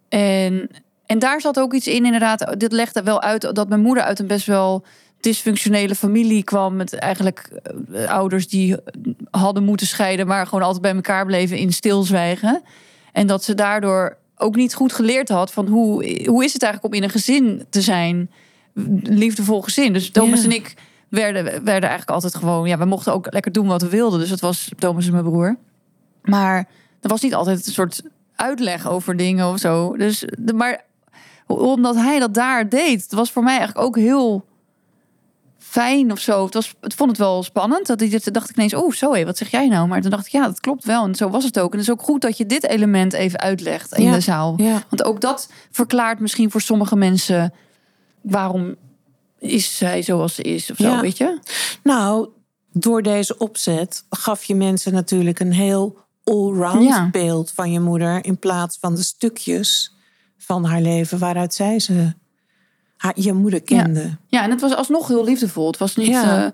En, en daar zat ook iets in, inderdaad. Dit legde wel uit dat mijn moeder uit een best wel dysfunctionele familie kwam. Met eigenlijk eh, ouders die hadden moeten scheiden, maar gewoon altijd bij elkaar bleven in stilzwijgen. En dat ze daardoor ook niet goed geleerd had van hoe, hoe is het eigenlijk om in een gezin te zijn. Liefdevol gezin. Dus Thomas en ik werden, werden eigenlijk altijd gewoon... Ja, we mochten ook lekker doen wat we wilden. Dus dat was Thomas en mijn broer. Maar er was niet altijd een soort uitleg over dingen of zo. Dus, de, maar omdat hij dat daar deed, het was voor mij eigenlijk ook heel fijn of zo. Het, was, het vond het wel spannend. Dat ik, dacht ik ineens, oh, zo hé, wat zeg jij nou? Maar toen dacht ik, ja, dat klopt wel. En zo was het ook. En het is ook goed dat je dit element even uitlegt in Ja, de zaal. ja. Want ook dat verklaart misschien voor sommige mensen waarom is zij zoals ze is of zo, Ja. weet je? Nou, door deze opzet gaf je mensen natuurlijk een heel allround Ja. beeld van je moeder. In plaats van de stukjes van haar leven waaruit zij ze, haar, je moeder kende. Ja, en het was alsnog heel liefdevol. Het was niet. Ja. eh,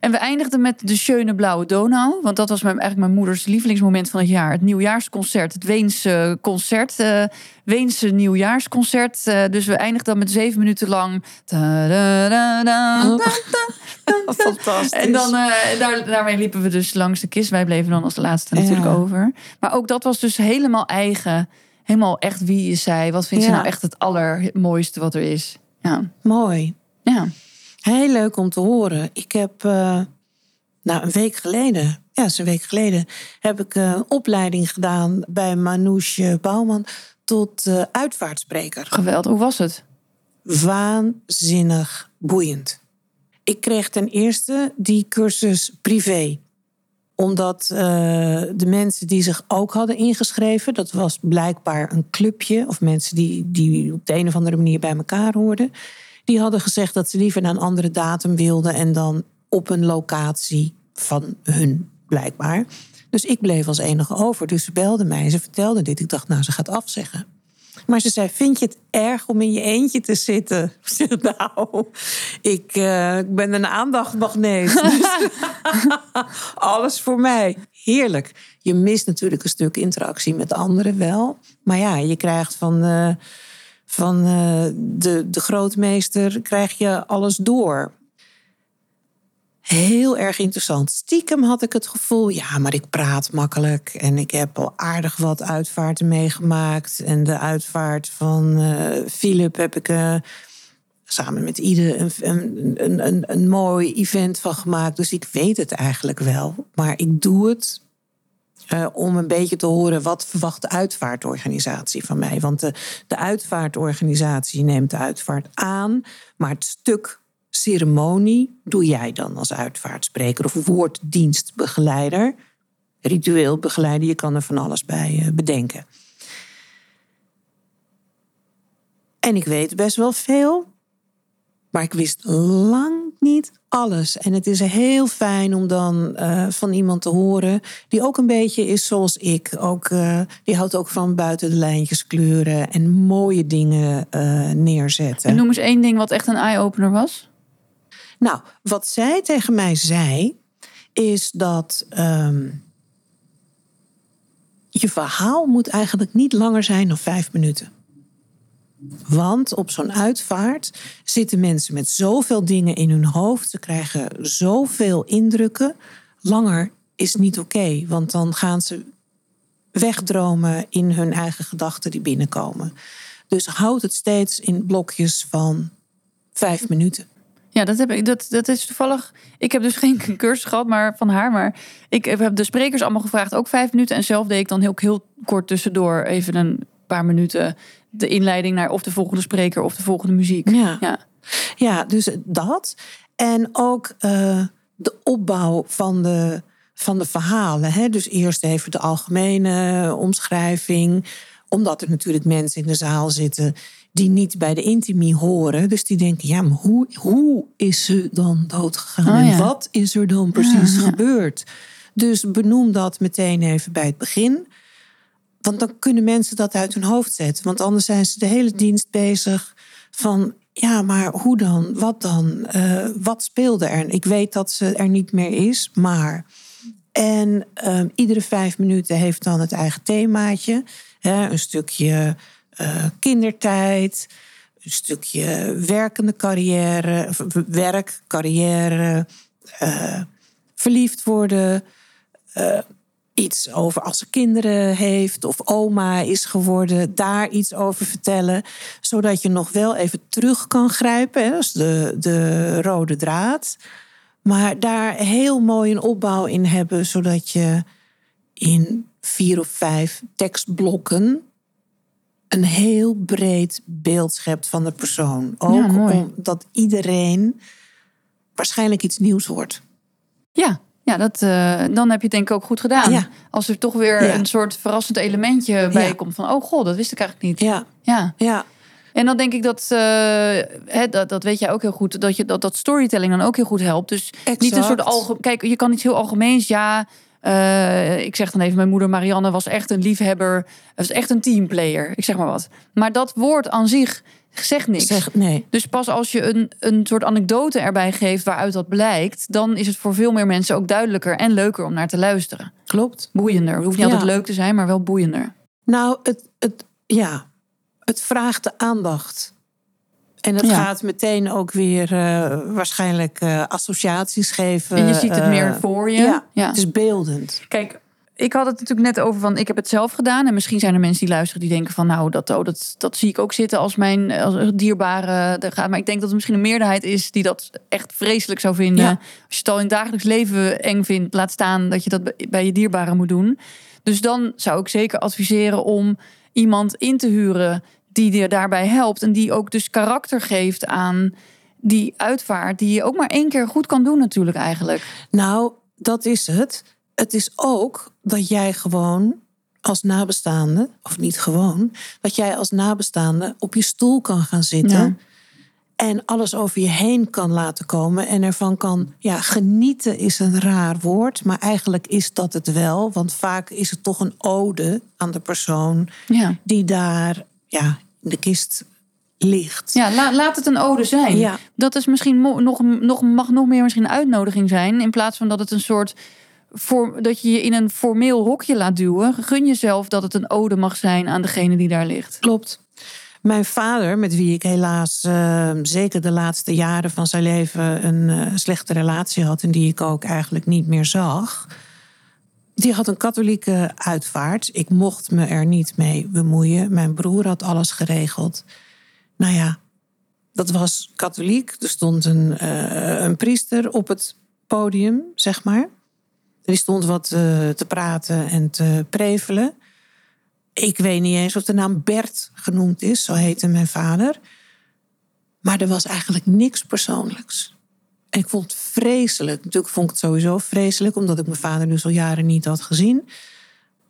en we eindigden met de Schöne Blauwe Donau. Want dat was mijn, eigenlijk mijn moeders lievelingsmoment van het jaar. Het nieuwjaarsconcert. Het Weense concert. eh Weense nieuwjaarsconcert. Eh, dus we eindigden dan met zeven minuten lang. Oh. *laughs* Fantastisch. En dan, eh, daar, daarmee liepen we dus langs de kist. Wij bleven dan als laatste natuurlijk Ja. over. Maar ook dat was dus helemaal eigen. Helemaal echt wie is zij? Wat vindt ze Ja. nou echt het allermooiste wat er is? Ja. Mooi. Ja. Heel leuk om te horen. Ik heb, eh, nou een week geleden, ja, is een week geleden, heb ik eh, een opleiding gedaan bij Manouche Bouwman tot eh, uitvaartspreker. Geweldig. Hoe was het? Waanzinnig boeiend. Ik kreeg ten eerste die cursus privé omdat de mensen die zich ook hadden ingeschreven, dat was blijkbaar een clubje of mensen die, die op de een of andere manier bij elkaar hoorden, die hadden gezegd dat ze liever naar een andere datum wilden en dan op een locatie van hun, blijkbaar. Dus ik bleef als enige over. Dus ze belde mij en ze vertelde dit. Ik dacht, nou, ze gaat afzeggen. Maar ze zei, vind je het erg om in je eentje te zitten? Zeg, *laughs* nou, ik, eh, ik ben een aandachtmagneet. *laughs* Dus *laughs* alles voor mij. Heerlijk. Je mist natuurlijk een stuk interactie met anderen wel. Maar ja, je krijgt van, eh, van eh, de, de grootmeester krijg je alles door. Heel erg interessant. Stiekem had ik het gevoel, ja, maar ik praat makkelijk. En ik heb al aardig wat uitvaarten meegemaakt. En de uitvaart van eh Philip heb ik eh, samen met Ide een, een, een, een mooi event van gemaakt. Dus ik weet het eigenlijk wel. Maar ik doe het Eh, om een beetje te horen wat verwacht de uitvaartorganisatie van mij. Want de, de uitvaartorganisatie neemt de uitvaart aan, maar het stuk ceremonie doe jij dan als uitvaartspreker of woorddienstbegeleider. Ritueel begeleider, je kan er van alles bij eh, bedenken. En ik weet best wel veel, maar ik wist lang niet alles. En het is heel fijn om dan uh, van iemand te horen die ook een beetje is zoals ik. Ook, uh, die houdt ook van buiten de lijntjes kleuren en mooie dingen uh, neerzetten. En noem eens één ding wat echt een eye-opener was. Nou, wat zij tegen mij zei, is dat um, je verhaal moet eigenlijk niet langer zijn dan vijf minuten. Want op zo'n uitvaart zitten mensen met zoveel dingen in hun hoofd. Ze krijgen zoveel indrukken. Langer is niet oké, want dan gaan ze wegdromen in hun eigen gedachten die binnenkomen. Dus houd het steeds in blokjes van vijf minuten. Ja, dat, heb ik, dat, dat is toevallig. Ik heb dus geen *laughs* cursus gehad maar van haar. Maar ik heb de sprekers allemaal gevraagd, ook vijf minuten. En zelf deed ik dan heel, heel kort tussendoor even een paar minuten de inleiding naar of de volgende spreker of de volgende muziek. Ja, ja. ja dus dat. En ook uh, de opbouw van de, van de verhalen. Hè? Dus eerst even de algemene omschrijving. Omdat er natuurlijk mensen in de zaal zitten die niet bij de intimie horen. Dus die denken, ja, maar hoe, hoe is ze dan doodgegaan? Oh, ja. En wat is er dan precies ja, gebeurd? Dus benoem dat meteen even bij het begin. Want dan kunnen mensen dat uit hun hoofd zetten. Want anders zijn ze de hele dienst bezig van. Ja, maar hoe dan? Wat dan? Uh, wat speelde er? Ik weet dat ze er niet meer is, maar. En uh, iedere vijf minuten heeft dan het eigen themaatje. Hè, een stukje uh, kindertijd, een stukje werkende carrière, werk, carrière, verliefd worden iets over als ze kinderen heeft of oma is geworden, daar iets over vertellen. Zodat je nog wel even terug kan grijpen, hè, dat is de, de rode draad. Maar daar heel mooi een opbouw in hebben, zodat je in vier of vijf tekstblokken een heel breed beeld schept van de persoon. Ook ja, omdat iedereen waarschijnlijk iets nieuws hoort. Ja, ja, dat, uh, dan heb je het denk ik ook goed gedaan. Ja. Als er toch weer ja. een soort verrassend elementje bij komt van... oh god, dat wist ik eigenlijk niet. Ja. ja. ja. En dan denk ik dat, uh, hè, dat, dat weet jij ook heel goed, dat, je, dat, dat storytelling dan ook heel goed helpt. Dus exact. niet een soort algemeen. Kijk, je kan iets heel algemeens. Ja, uh, ik zeg dan even, mijn moeder Marianne was echt een liefhebber. Was echt een teamplayer. Ik zeg maar wat. Maar dat woord aan zich zegt niks. Zeg, nee. Dus pas als je een, een soort anekdote erbij geeft waaruit dat blijkt, dan is het voor veel meer mensen ook duidelijker en leuker om naar te luisteren. Klopt. Boeiender. Het hoeft niet ja. altijd leuk te zijn, maar wel boeiender. Nou, het, het, ja, het vraagt de aandacht. En het ja. gaat meteen ook weer uh, waarschijnlijk uh, associaties geven. En je ziet het uh, meer voor je. Ja, ja, het is beeldend. Kijk, ik had het natuurlijk net over van ik heb het zelf gedaan. En misschien zijn er mensen die luisteren die denken van nou, dat, oh, dat, dat zie ik ook zitten als mijn als dierbare gaat. Maar ik denk dat er misschien een meerderheid is die dat echt vreselijk zou vinden. Ja. Als je het al in het dagelijks leven eng vindt, laat staan dat je dat bij je dierbaren moet doen. Dus dan zou ik zeker adviseren om iemand in te huren die je daarbij helpt. En die ook dus karakter geeft aan die uitvaart. Die je ook maar één keer goed kan doen natuurlijk eigenlijk. Nou, dat is het het is ook dat jij gewoon als nabestaande, of niet gewoon, dat jij als nabestaande op je stoel kan gaan zitten. Ja. En alles over je heen kan laten komen. En ervan kan, ja, genieten is een raar woord. Maar eigenlijk is dat het wel. Want vaak is het toch een ode aan de persoon ja. die daar ja, in de kist ligt. Ja, la, laat het een ode zijn. Ja. Dat is misschien nog, nog, mag nog meer misschien een uitnodiging zijn. In plaats van dat het een soort voor, dat je je in een formeel hokje laat duwen. Gun jezelf dat het een ode mag zijn aan degene die daar ligt. Klopt. Mijn vader, met wie ik helaas uh, zeker de laatste jaren van zijn leven een uh, slechte relatie had en die ik ook eigenlijk niet meer zag, die had een katholieke uitvaart. Ik mocht me er niet mee bemoeien. Mijn broer had alles geregeld. Nou ja, dat was katholiek. Er stond een, uh, een priester op het podium, zeg maar. die stond wat eh, te praten en te prevelen. Ik weet niet eens of de naam Bert genoemd is, zo heette mijn vader. Maar er was eigenlijk niks persoonlijks. En ik vond het vreselijk. Natuurlijk vond ik het sowieso vreselijk, omdat ik mijn vader dus al jaren niet had gezien.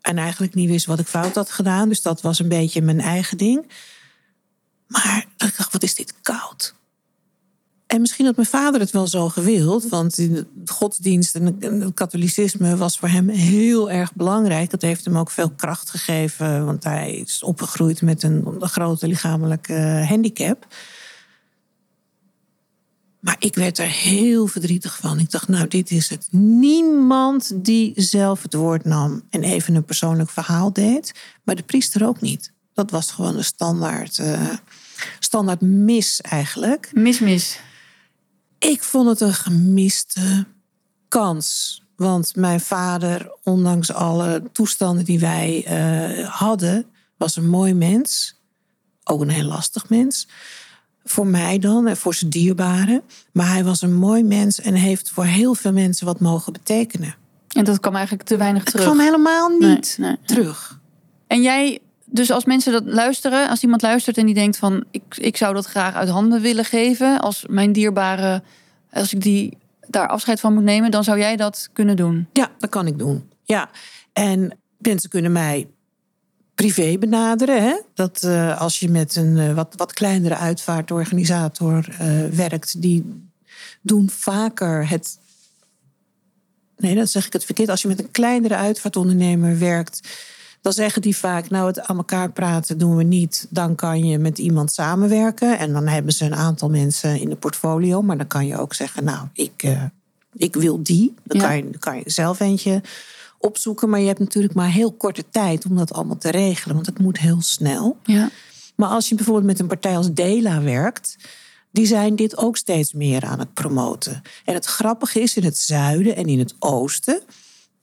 En eigenlijk niet wist wat ik fout had gedaan. Dus dat was een beetje mijn eigen ding. Maar ik dacht, wat is dit koud? En misschien had mijn vader het wel zo gewild, want de godsdienst en het katholicisme was voor hem heel erg belangrijk. Dat heeft hem ook veel kracht gegeven, want hij is opgegroeid met een, grote lichamelijke handicap. Maar ik werd er heel verdrietig van. Ik dacht, nou, dit is het. Niemand die zelf het woord nam en even een persoonlijk verhaal deed, maar de priester ook niet. Dat was gewoon een standaard, uh, standaard mis eigenlijk. Mis, mis. Ik vond het een gemiste kans. Want mijn vader, ondanks alle toestanden die wij uh, hadden, was een mooi mens. Ook een heel lastig mens. Voor mij dan en voor zijn dierbaren. Maar hij was een mooi mens en heeft voor heel veel mensen wat mogen betekenen. En dat kwam eigenlijk te weinig terug. Het kwam helemaal niet nee, nee. terug. En jij, dus als mensen dat luisteren, als iemand luistert en die denkt van ik, ik zou dat graag uit handen willen geven, als mijn dierbare, als ik die daar afscheid van moet nemen, dan zou jij dat kunnen doen? Ja, dat kan ik doen. Ja. En mensen kunnen mij privé benaderen. Hè? Dat uh, als je met een uh, wat, wat kleinere uitvaartorganisator uh, werkt, die doen vaker het. Nee, dat zeg ik het verkeerd. Als je met een kleinere uitvaartondernemer werkt, dan zeggen die vaak: Nou, het aan elkaar praten doen we niet. Dan kan je met iemand samenwerken. En dan hebben ze een aantal mensen in de portfolio. Maar dan kan je ook zeggen: Nou, ik, ik wil die. Dan, ja. kan je, dan kan je zelf eentje opzoeken. Maar je hebt natuurlijk maar heel korte tijd om dat allemaal te regelen. Want het moet heel snel. Ja. Maar als je bijvoorbeeld met een partij als Dela werkt. Die zijn dit ook steeds meer aan het promoten. En het grappige is in het zuiden en in het oosten.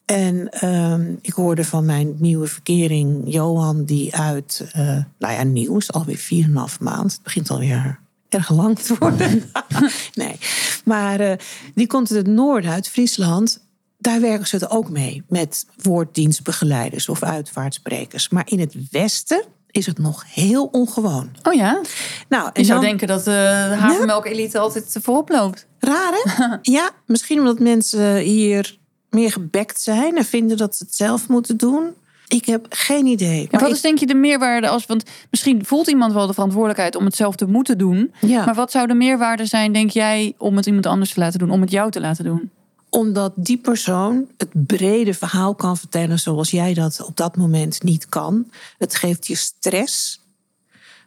En uh, ik hoorde van mijn nieuwe verkering, Johan, die uit, uh, nou ja, nieuw is alweer 4,5 maand. Het begint alweer erg lang te worden. *laughs* nee, maar uh, die komt uit het noorden, uit Friesland daar werken ze het ook mee met woorddienstbegeleiders of uitvaartsprekers. Maar in het Westen is het nog heel ongewoon. Oh ja? Nou, en Je zou denken dat de havermelk-elite altijd voorop loopt. Raar hè? *laughs* ja, misschien omdat mensen hier meer gebekt zijn en vinden dat ze het zelf moeten doen. Ik heb geen idee. En wat is denk je de meerwaarde als... Want misschien voelt iemand wel de verantwoordelijkheid om het zelf te moeten doen. Ja. Maar wat zou de meerwaarde zijn, denk jij, om het iemand anders te laten doen? Om het jou te laten doen? Omdat die persoon het brede verhaal kan vertellen zoals jij dat op dat moment niet kan. Het geeft je stress.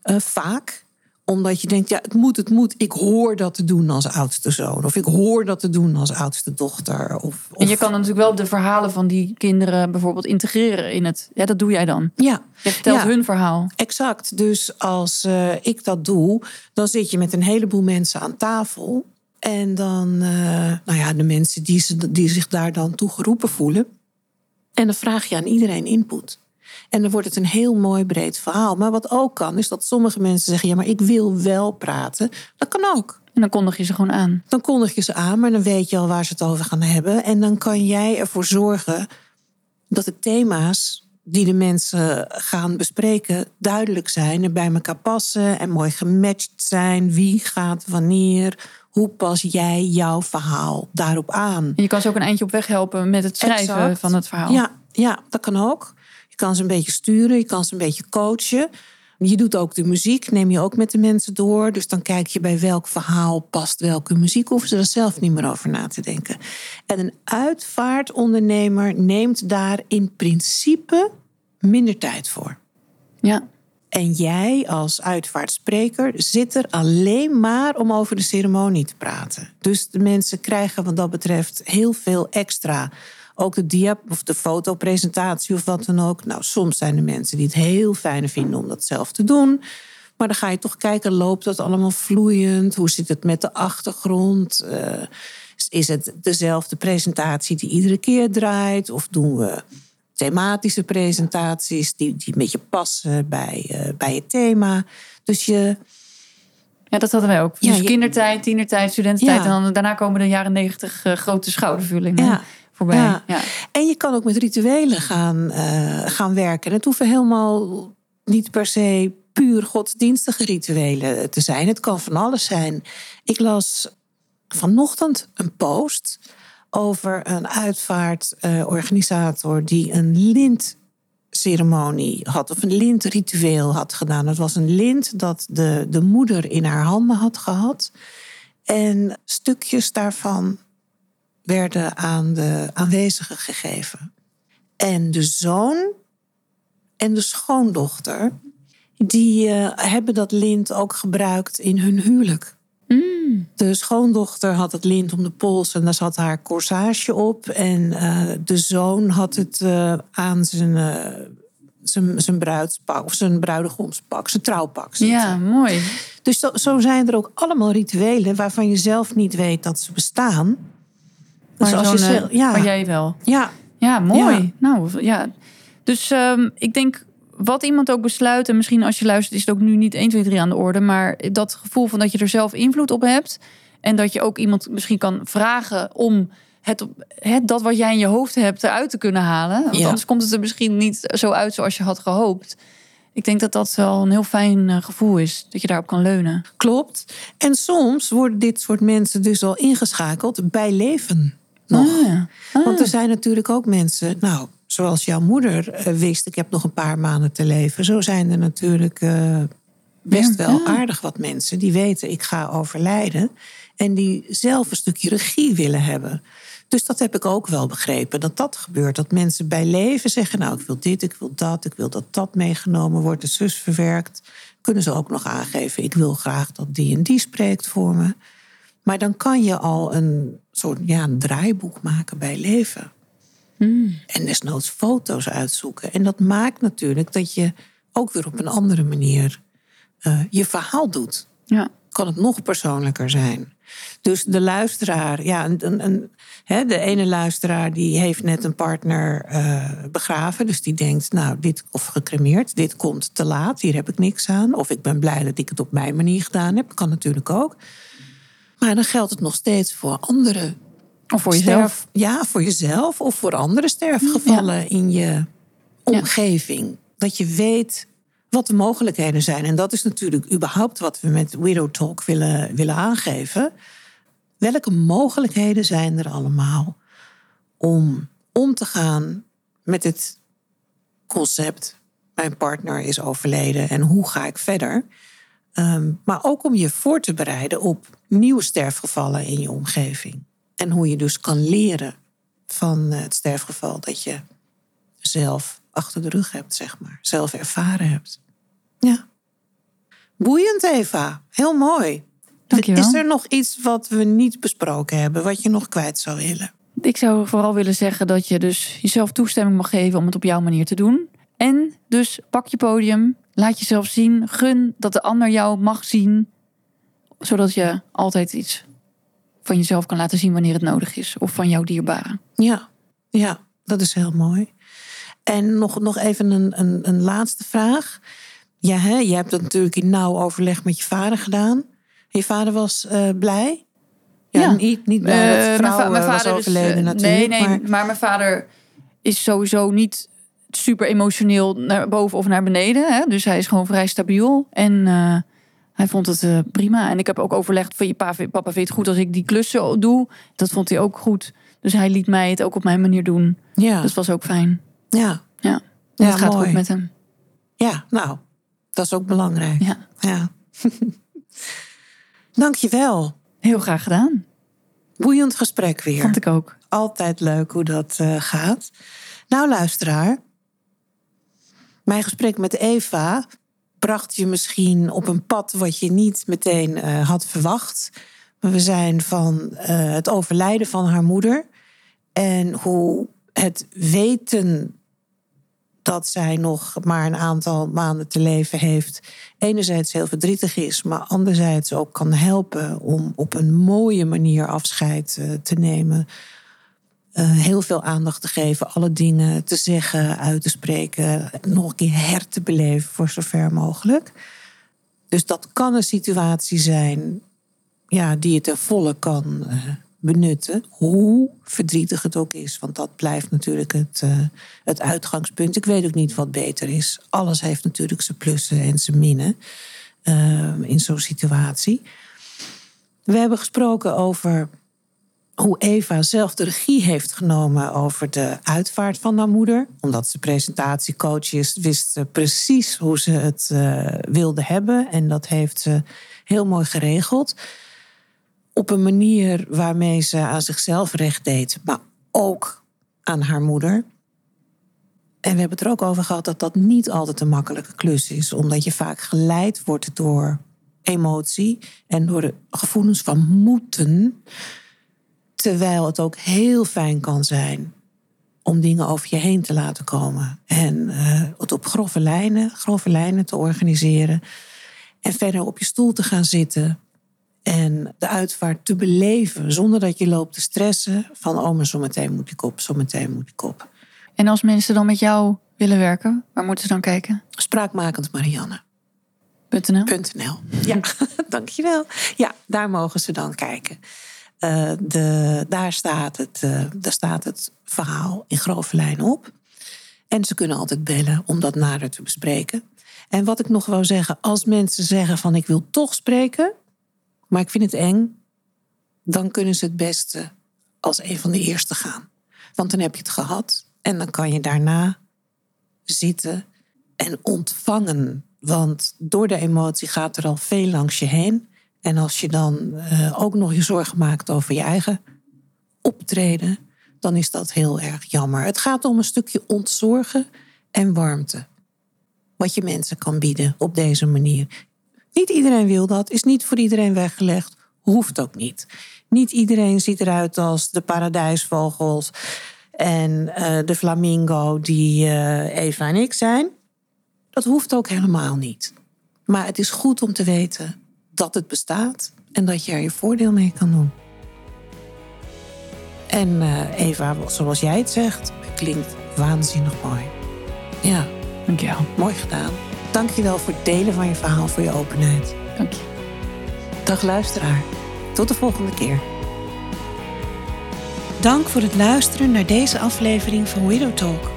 Uh, vaak omdat je denkt, ja, het moet, het moet. Ik hoor dat te doen als oudste zoon. Of ik hoor dat te doen als oudste dochter. Of, of... En je kan natuurlijk wel de verhalen van die kinderen bijvoorbeeld integreren in het. Ja, dat doe jij dan. Ja. Je vertelt ja, hun verhaal. Exact. Dus als uh, ik dat doe, dan zit je met een heleboel mensen aan tafel. En dan, uh, nou ja, de mensen die, ze, die zich daar dan toe geroepen voelen. En dan vraag je aan iedereen input. En dan wordt het een heel mooi breed verhaal. Maar wat ook kan, is dat sommige mensen zeggen: ja, maar ik wil wel praten. Dat kan ook. En dan kondig je ze gewoon aan. Dan kondig je ze aan, maar dan weet je al waar ze het over gaan hebben. En dan kan jij ervoor zorgen dat de thema's die de mensen gaan bespreken duidelijk zijn en bij elkaar passen en mooi gematcht zijn. Wie gaat wanneer? Hoe pas jij jouw verhaal daarop aan? En je kan ze ook een eindje op weg helpen met het schrijven exact. van het verhaal. Ja, ja, dat kan ook. Je kan ze een beetje sturen, je kan ze een beetje coachen. Je doet ook de muziek, neem je ook met de mensen door. Dus dan kijk je bij welk verhaal past welke muziek. Hoeven ze er zelf niet meer over na te denken. En een uitvaartondernemer neemt daar in principe minder tijd voor. Ja. En jij als uitvaartspreker zit er alleen maar om over de ceremonie te praten. Dus de mensen krijgen wat dat betreft heel veel extra. Ook de dia of de fotopresentatie of wat dan ook. Nou, soms zijn er mensen die het heel fijn vinden om dat zelf te doen. Maar dan ga je toch kijken, loopt dat allemaal vloeiend? Hoe zit het met de achtergrond? Uh, is het dezelfde presentatie die iedere keer draait? Of doen we thematische presentaties die, die een beetje passen bij, uh, bij het thema. Dus je. Ja, dat hadden wij ook. Ja, dus kindertijd, tienertijd, studententijd. Ja. En dan, daarna komen de jaren negentig uh, grote schoudervullingen. Ja. voorbij. En je kan ook met rituelen gaan, eh, gaan werken. En het hoeven helemaal niet per se puur godsdienstige rituelen te zijn. Het kan van alles zijn. Ik las vanochtend een post over een uitvaartorganisator die een lintceremonie had, of een lintritueel had gedaan. Het was een lint dat de, de moeder in haar handen had gehad. En stukjes daarvan werden aan de aanwezigen gegeven. En de zoon en de schoondochter, die eh, hebben dat lint ook gebruikt in hun huwelijk. Mm. De schoondochter had het lint om de pols en daar zat haar corsage op. En eh, de zoon had het eh, aan zijn, eh, zijn, zijn bruidspak of zijn bruidegomspak, zijn trouwpak zitten. ja, mooi. Dus zo, zo zijn er ook allemaal rituelen waarvan je zelf niet weet dat ze bestaan. Maar als je zelf- ja. Maar jij wel. Ja, Ja, mooi. Ja. Nou, ja. Dus ehm, ik denk, wat iemand ook besluit... en misschien als je luistert is het ook nu niet 1, 2, 3 aan de orde... maar dat gevoel van dat je er zelf invloed op hebt... en dat je ook iemand misschien kan vragen om... Het, dat wat jij in je hoofd hebt eruit te kunnen halen. Want Ja. anders komt het er misschien niet zo uit zoals je had gehoopt. Ik denk dat dat wel een heel fijn eh, gevoel is. Dat je daarop kan leunen. klopt. En soms worden dit soort mensen dus al ingeschakeld bij leven nog. Ah. Ah. Want er zijn natuurlijk ook mensen, nou, zoals jouw moeder eh, wist, ik heb nog een paar maanden te leven. Zo zijn er natuurlijk eh, best Ja, wel ja. aardig wat mensen die weten, ik ga overlijden. En die zelf een stukje regie willen hebben. Dus dat heb ik ook wel begrepen, dat dat gebeurt. Dat mensen bij leven zeggen, nou, ik wil dit, ik wil dat, ik wil dat dat meegenomen wordt, de zus verwerkt. Kunnen ze ook nog aangeven, ik wil graag dat die en die spreekt voor me. Maar dan kan je al een soort ja, een draaiboek maken bij leven. En desnoods foto's uitzoeken. En dat maakt natuurlijk dat je ook weer op een andere manier eh, je verhaal doet. ja. Kan het nog persoonlijker zijn. Dus de luisteraar, ja, een, een, een- hè, de ene luisteraar die heeft net een partner eh, begraven. Dus die denkt, nou, dit of gecremeerd, dit komt te laat, hier heb ik niks aan. Of ik ben blij dat ik het op mijn manier gedaan heb. Kan natuurlijk ook. Maar dan geldt het nog steeds voor andere Of voor jezelf. sterf- ja, voor jezelf of voor andere sterfgevallen in je omgeving. Dat je weet wat de mogelijkheden zijn. En dat is natuurlijk überhaupt wat we met Widow Talk willen, willen aangeven. Welke mogelijkheden zijn er allemaal om om te gaan met het concept... mijn partner is overleden en hoe ga ik verder... Ehm, maar ook om je voor te bereiden op nieuwe sterfgevallen in je omgeving. En hoe je dus kan leren van eh, het sterfgeval dat je zelf achter de rug hebt, zeg maar. Zelf ervaren hebt. Ja. Boeiend, Eva. Heel mooi. Dankjewel. Is er nog iets wat we niet besproken hebben, wat je nog kwijt zou willen? Ik zou vooral willen zeggen dat je dus jezelf toestemming mag geven om het op jouw manier te doen. En dus pak je podium, laat jezelf zien, gun dat de ander jou mag zien, zodat je altijd iets van jezelf kan laten zien wanneer het nodig is, of van jouw dierbaren. Ja, ja dat is heel mooi. En nog, nog even een, een, een laatste vraag. Ja, hè, je hebt dat natuurlijk in nauw overleg met je vader gedaan. Je vader was eh, blij? Ja, Ja. niet, niet blij Eh, de vrouw va- eh, was is, overleden eh, natuurlijk. Nee, nee, maar, maar... mijn vader is sowieso niet super emotioneel naar boven of naar beneden. Hè? Dus hij is gewoon vrij stabiel. En eh, hij vond het eh, prima. En ik heb ook overlegd van je pa, papa vindt het goed als ik die klussen doe. Dat vond hij ook goed. Dus hij liet mij het ook op mijn manier doen. ja, Dat was ook fijn. ja, Ja, Ja, het gaat mooi. goed met hem. ja, nou, dat is ook belangrijk. Ja, Ja. *laughs* Dankjewel. heel graag gedaan. Boeiend gesprek weer. Vond ik ook. Altijd leuk hoe dat eh, gaat. Nou, luisteraar. Mijn gesprek met Eva bracht je misschien op een pad wat je niet meteen eh, had verwacht. Maar we zijn van eh, het overlijden van haar moeder en hoe het weten dat zij nog maar een aantal maanden te leven heeft, enerzijds heel verdrietig is, maar anderzijds ook kan helpen om op een mooie manier afscheid eh, te nemen. Eh, heel veel aandacht te geven, alle dingen te zeggen, uit te spreken, nog een keer her te beleven voor zover mogelijk. Dus dat kan een situatie zijn ja, die je ten volle kan, eh, benutten, hoe verdrietig het ook is. Want dat blijft natuurlijk het, uh, het uitgangspunt. Ik weet ook niet wat beter is. Alles heeft natuurlijk zijn plussen en zijn minnen in zo'n situatie. We hebben gesproken over hoe Eva zelf de regie heeft genomen over de uitvaart van haar moeder. Omdat ze presentatiecoach is, wist ze precies hoe ze het uh, wilde hebben. En dat heeft ze heel mooi geregeld. Op een manier waarmee ze aan zichzelf recht deed, maar ook aan haar moeder. En we hebben het er ook over gehad dat dat niet altijd een makkelijke klus is, omdat je vaak geleid wordt door emotie en door de gevoelens van moeten. Terwijl het ook heel fijn kan zijn om dingen over je heen te laten komen. En uh, het op grove lijnen, grove lijnen te organiseren. En verder op je stoel te gaan zitten. En de uitvaart te beleven zonder dat je loopt te stressen. Van oh, maar zometeen moet ik op, zometeen moet ik op. En als mensen dan met jou willen werken, waar moeten ze dan kijken? Spraakmakend Marianne. .nl? .nl. Ja, *laughs* dankjewel. Ja, daar mogen ze dan kijken. Uh, de, daar, staat het, uh, daar staat het verhaal in grove lijnen op. En ze kunnen altijd bellen om dat nader te bespreken. En wat ik nog wou zeggen, als mensen zeggen van ik wil toch spreken, maar ik vind het eng, dan kunnen ze het beste als een van de eerste gaan. Want dan heb je het gehad en dan kan je daarna zitten en ontvangen. Want door de emotie gaat er al veel langs je heen. En als je dan uh, ook nog je zorgen maakt over je eigen optreden, dan is dat heel erg jammer. Het gaat om een stukje ontzorgen en warmte. Wat je mensen kan bieden op deze manier. Niet iedereen wil dat, is niet voor iedereen weggelegd, hoeft ook niet. Niet iedereen ziet eruit als de paradijsvogels en uh, de flamingo die uh, Eva en ik zijn. Dat hoeft ook helemaal niet. Maar het is goed om te weten dat het bestaat en dat je er je voordeel mee kan doen. En uh, Eva, zoals jij het zegt, klinkt waanzinnig mooi. Ja. Dankjewel. Mooi gedaan. Dankjewel voor het delen van je verhaal, voor je openheid. Dank je. Dag luisteraar. Tot de volgende keer. Dank voor het luisteren naar deze aflevering van Widow Talk.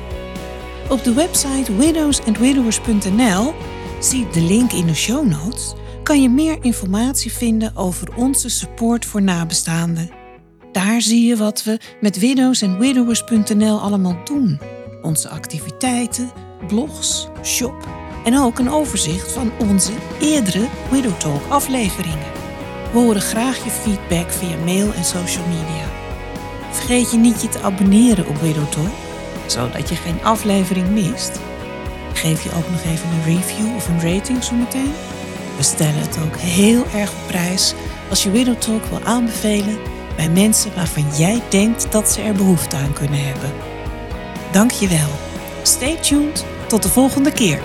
Op de website widowsandwidowers.nl, zie de link in de show notes, kan je meer informatie vinden over onze support voor nabestaanden. Daar zie je wat we met widowsandwidowers.nl allemaal doen. Onze activiteiten, blogs, shop en ook een overzicht van onze eerdere Widow Talk afleveringen. We horen graag je feedback via mail en social media. Vergeet je niet je te abonneren op Widow Talk, zodat je geen aflevering mist. Geef je ook nog even een review of een rating zometeen. We stellen het ook heel erg op prijs als je Widow Talk wil aanbevelen bij mensen waarvan jij denkt dat ze er behoefte aan kunnen hebben. Dank je wel. Stay tuned. Tot de volgende keer.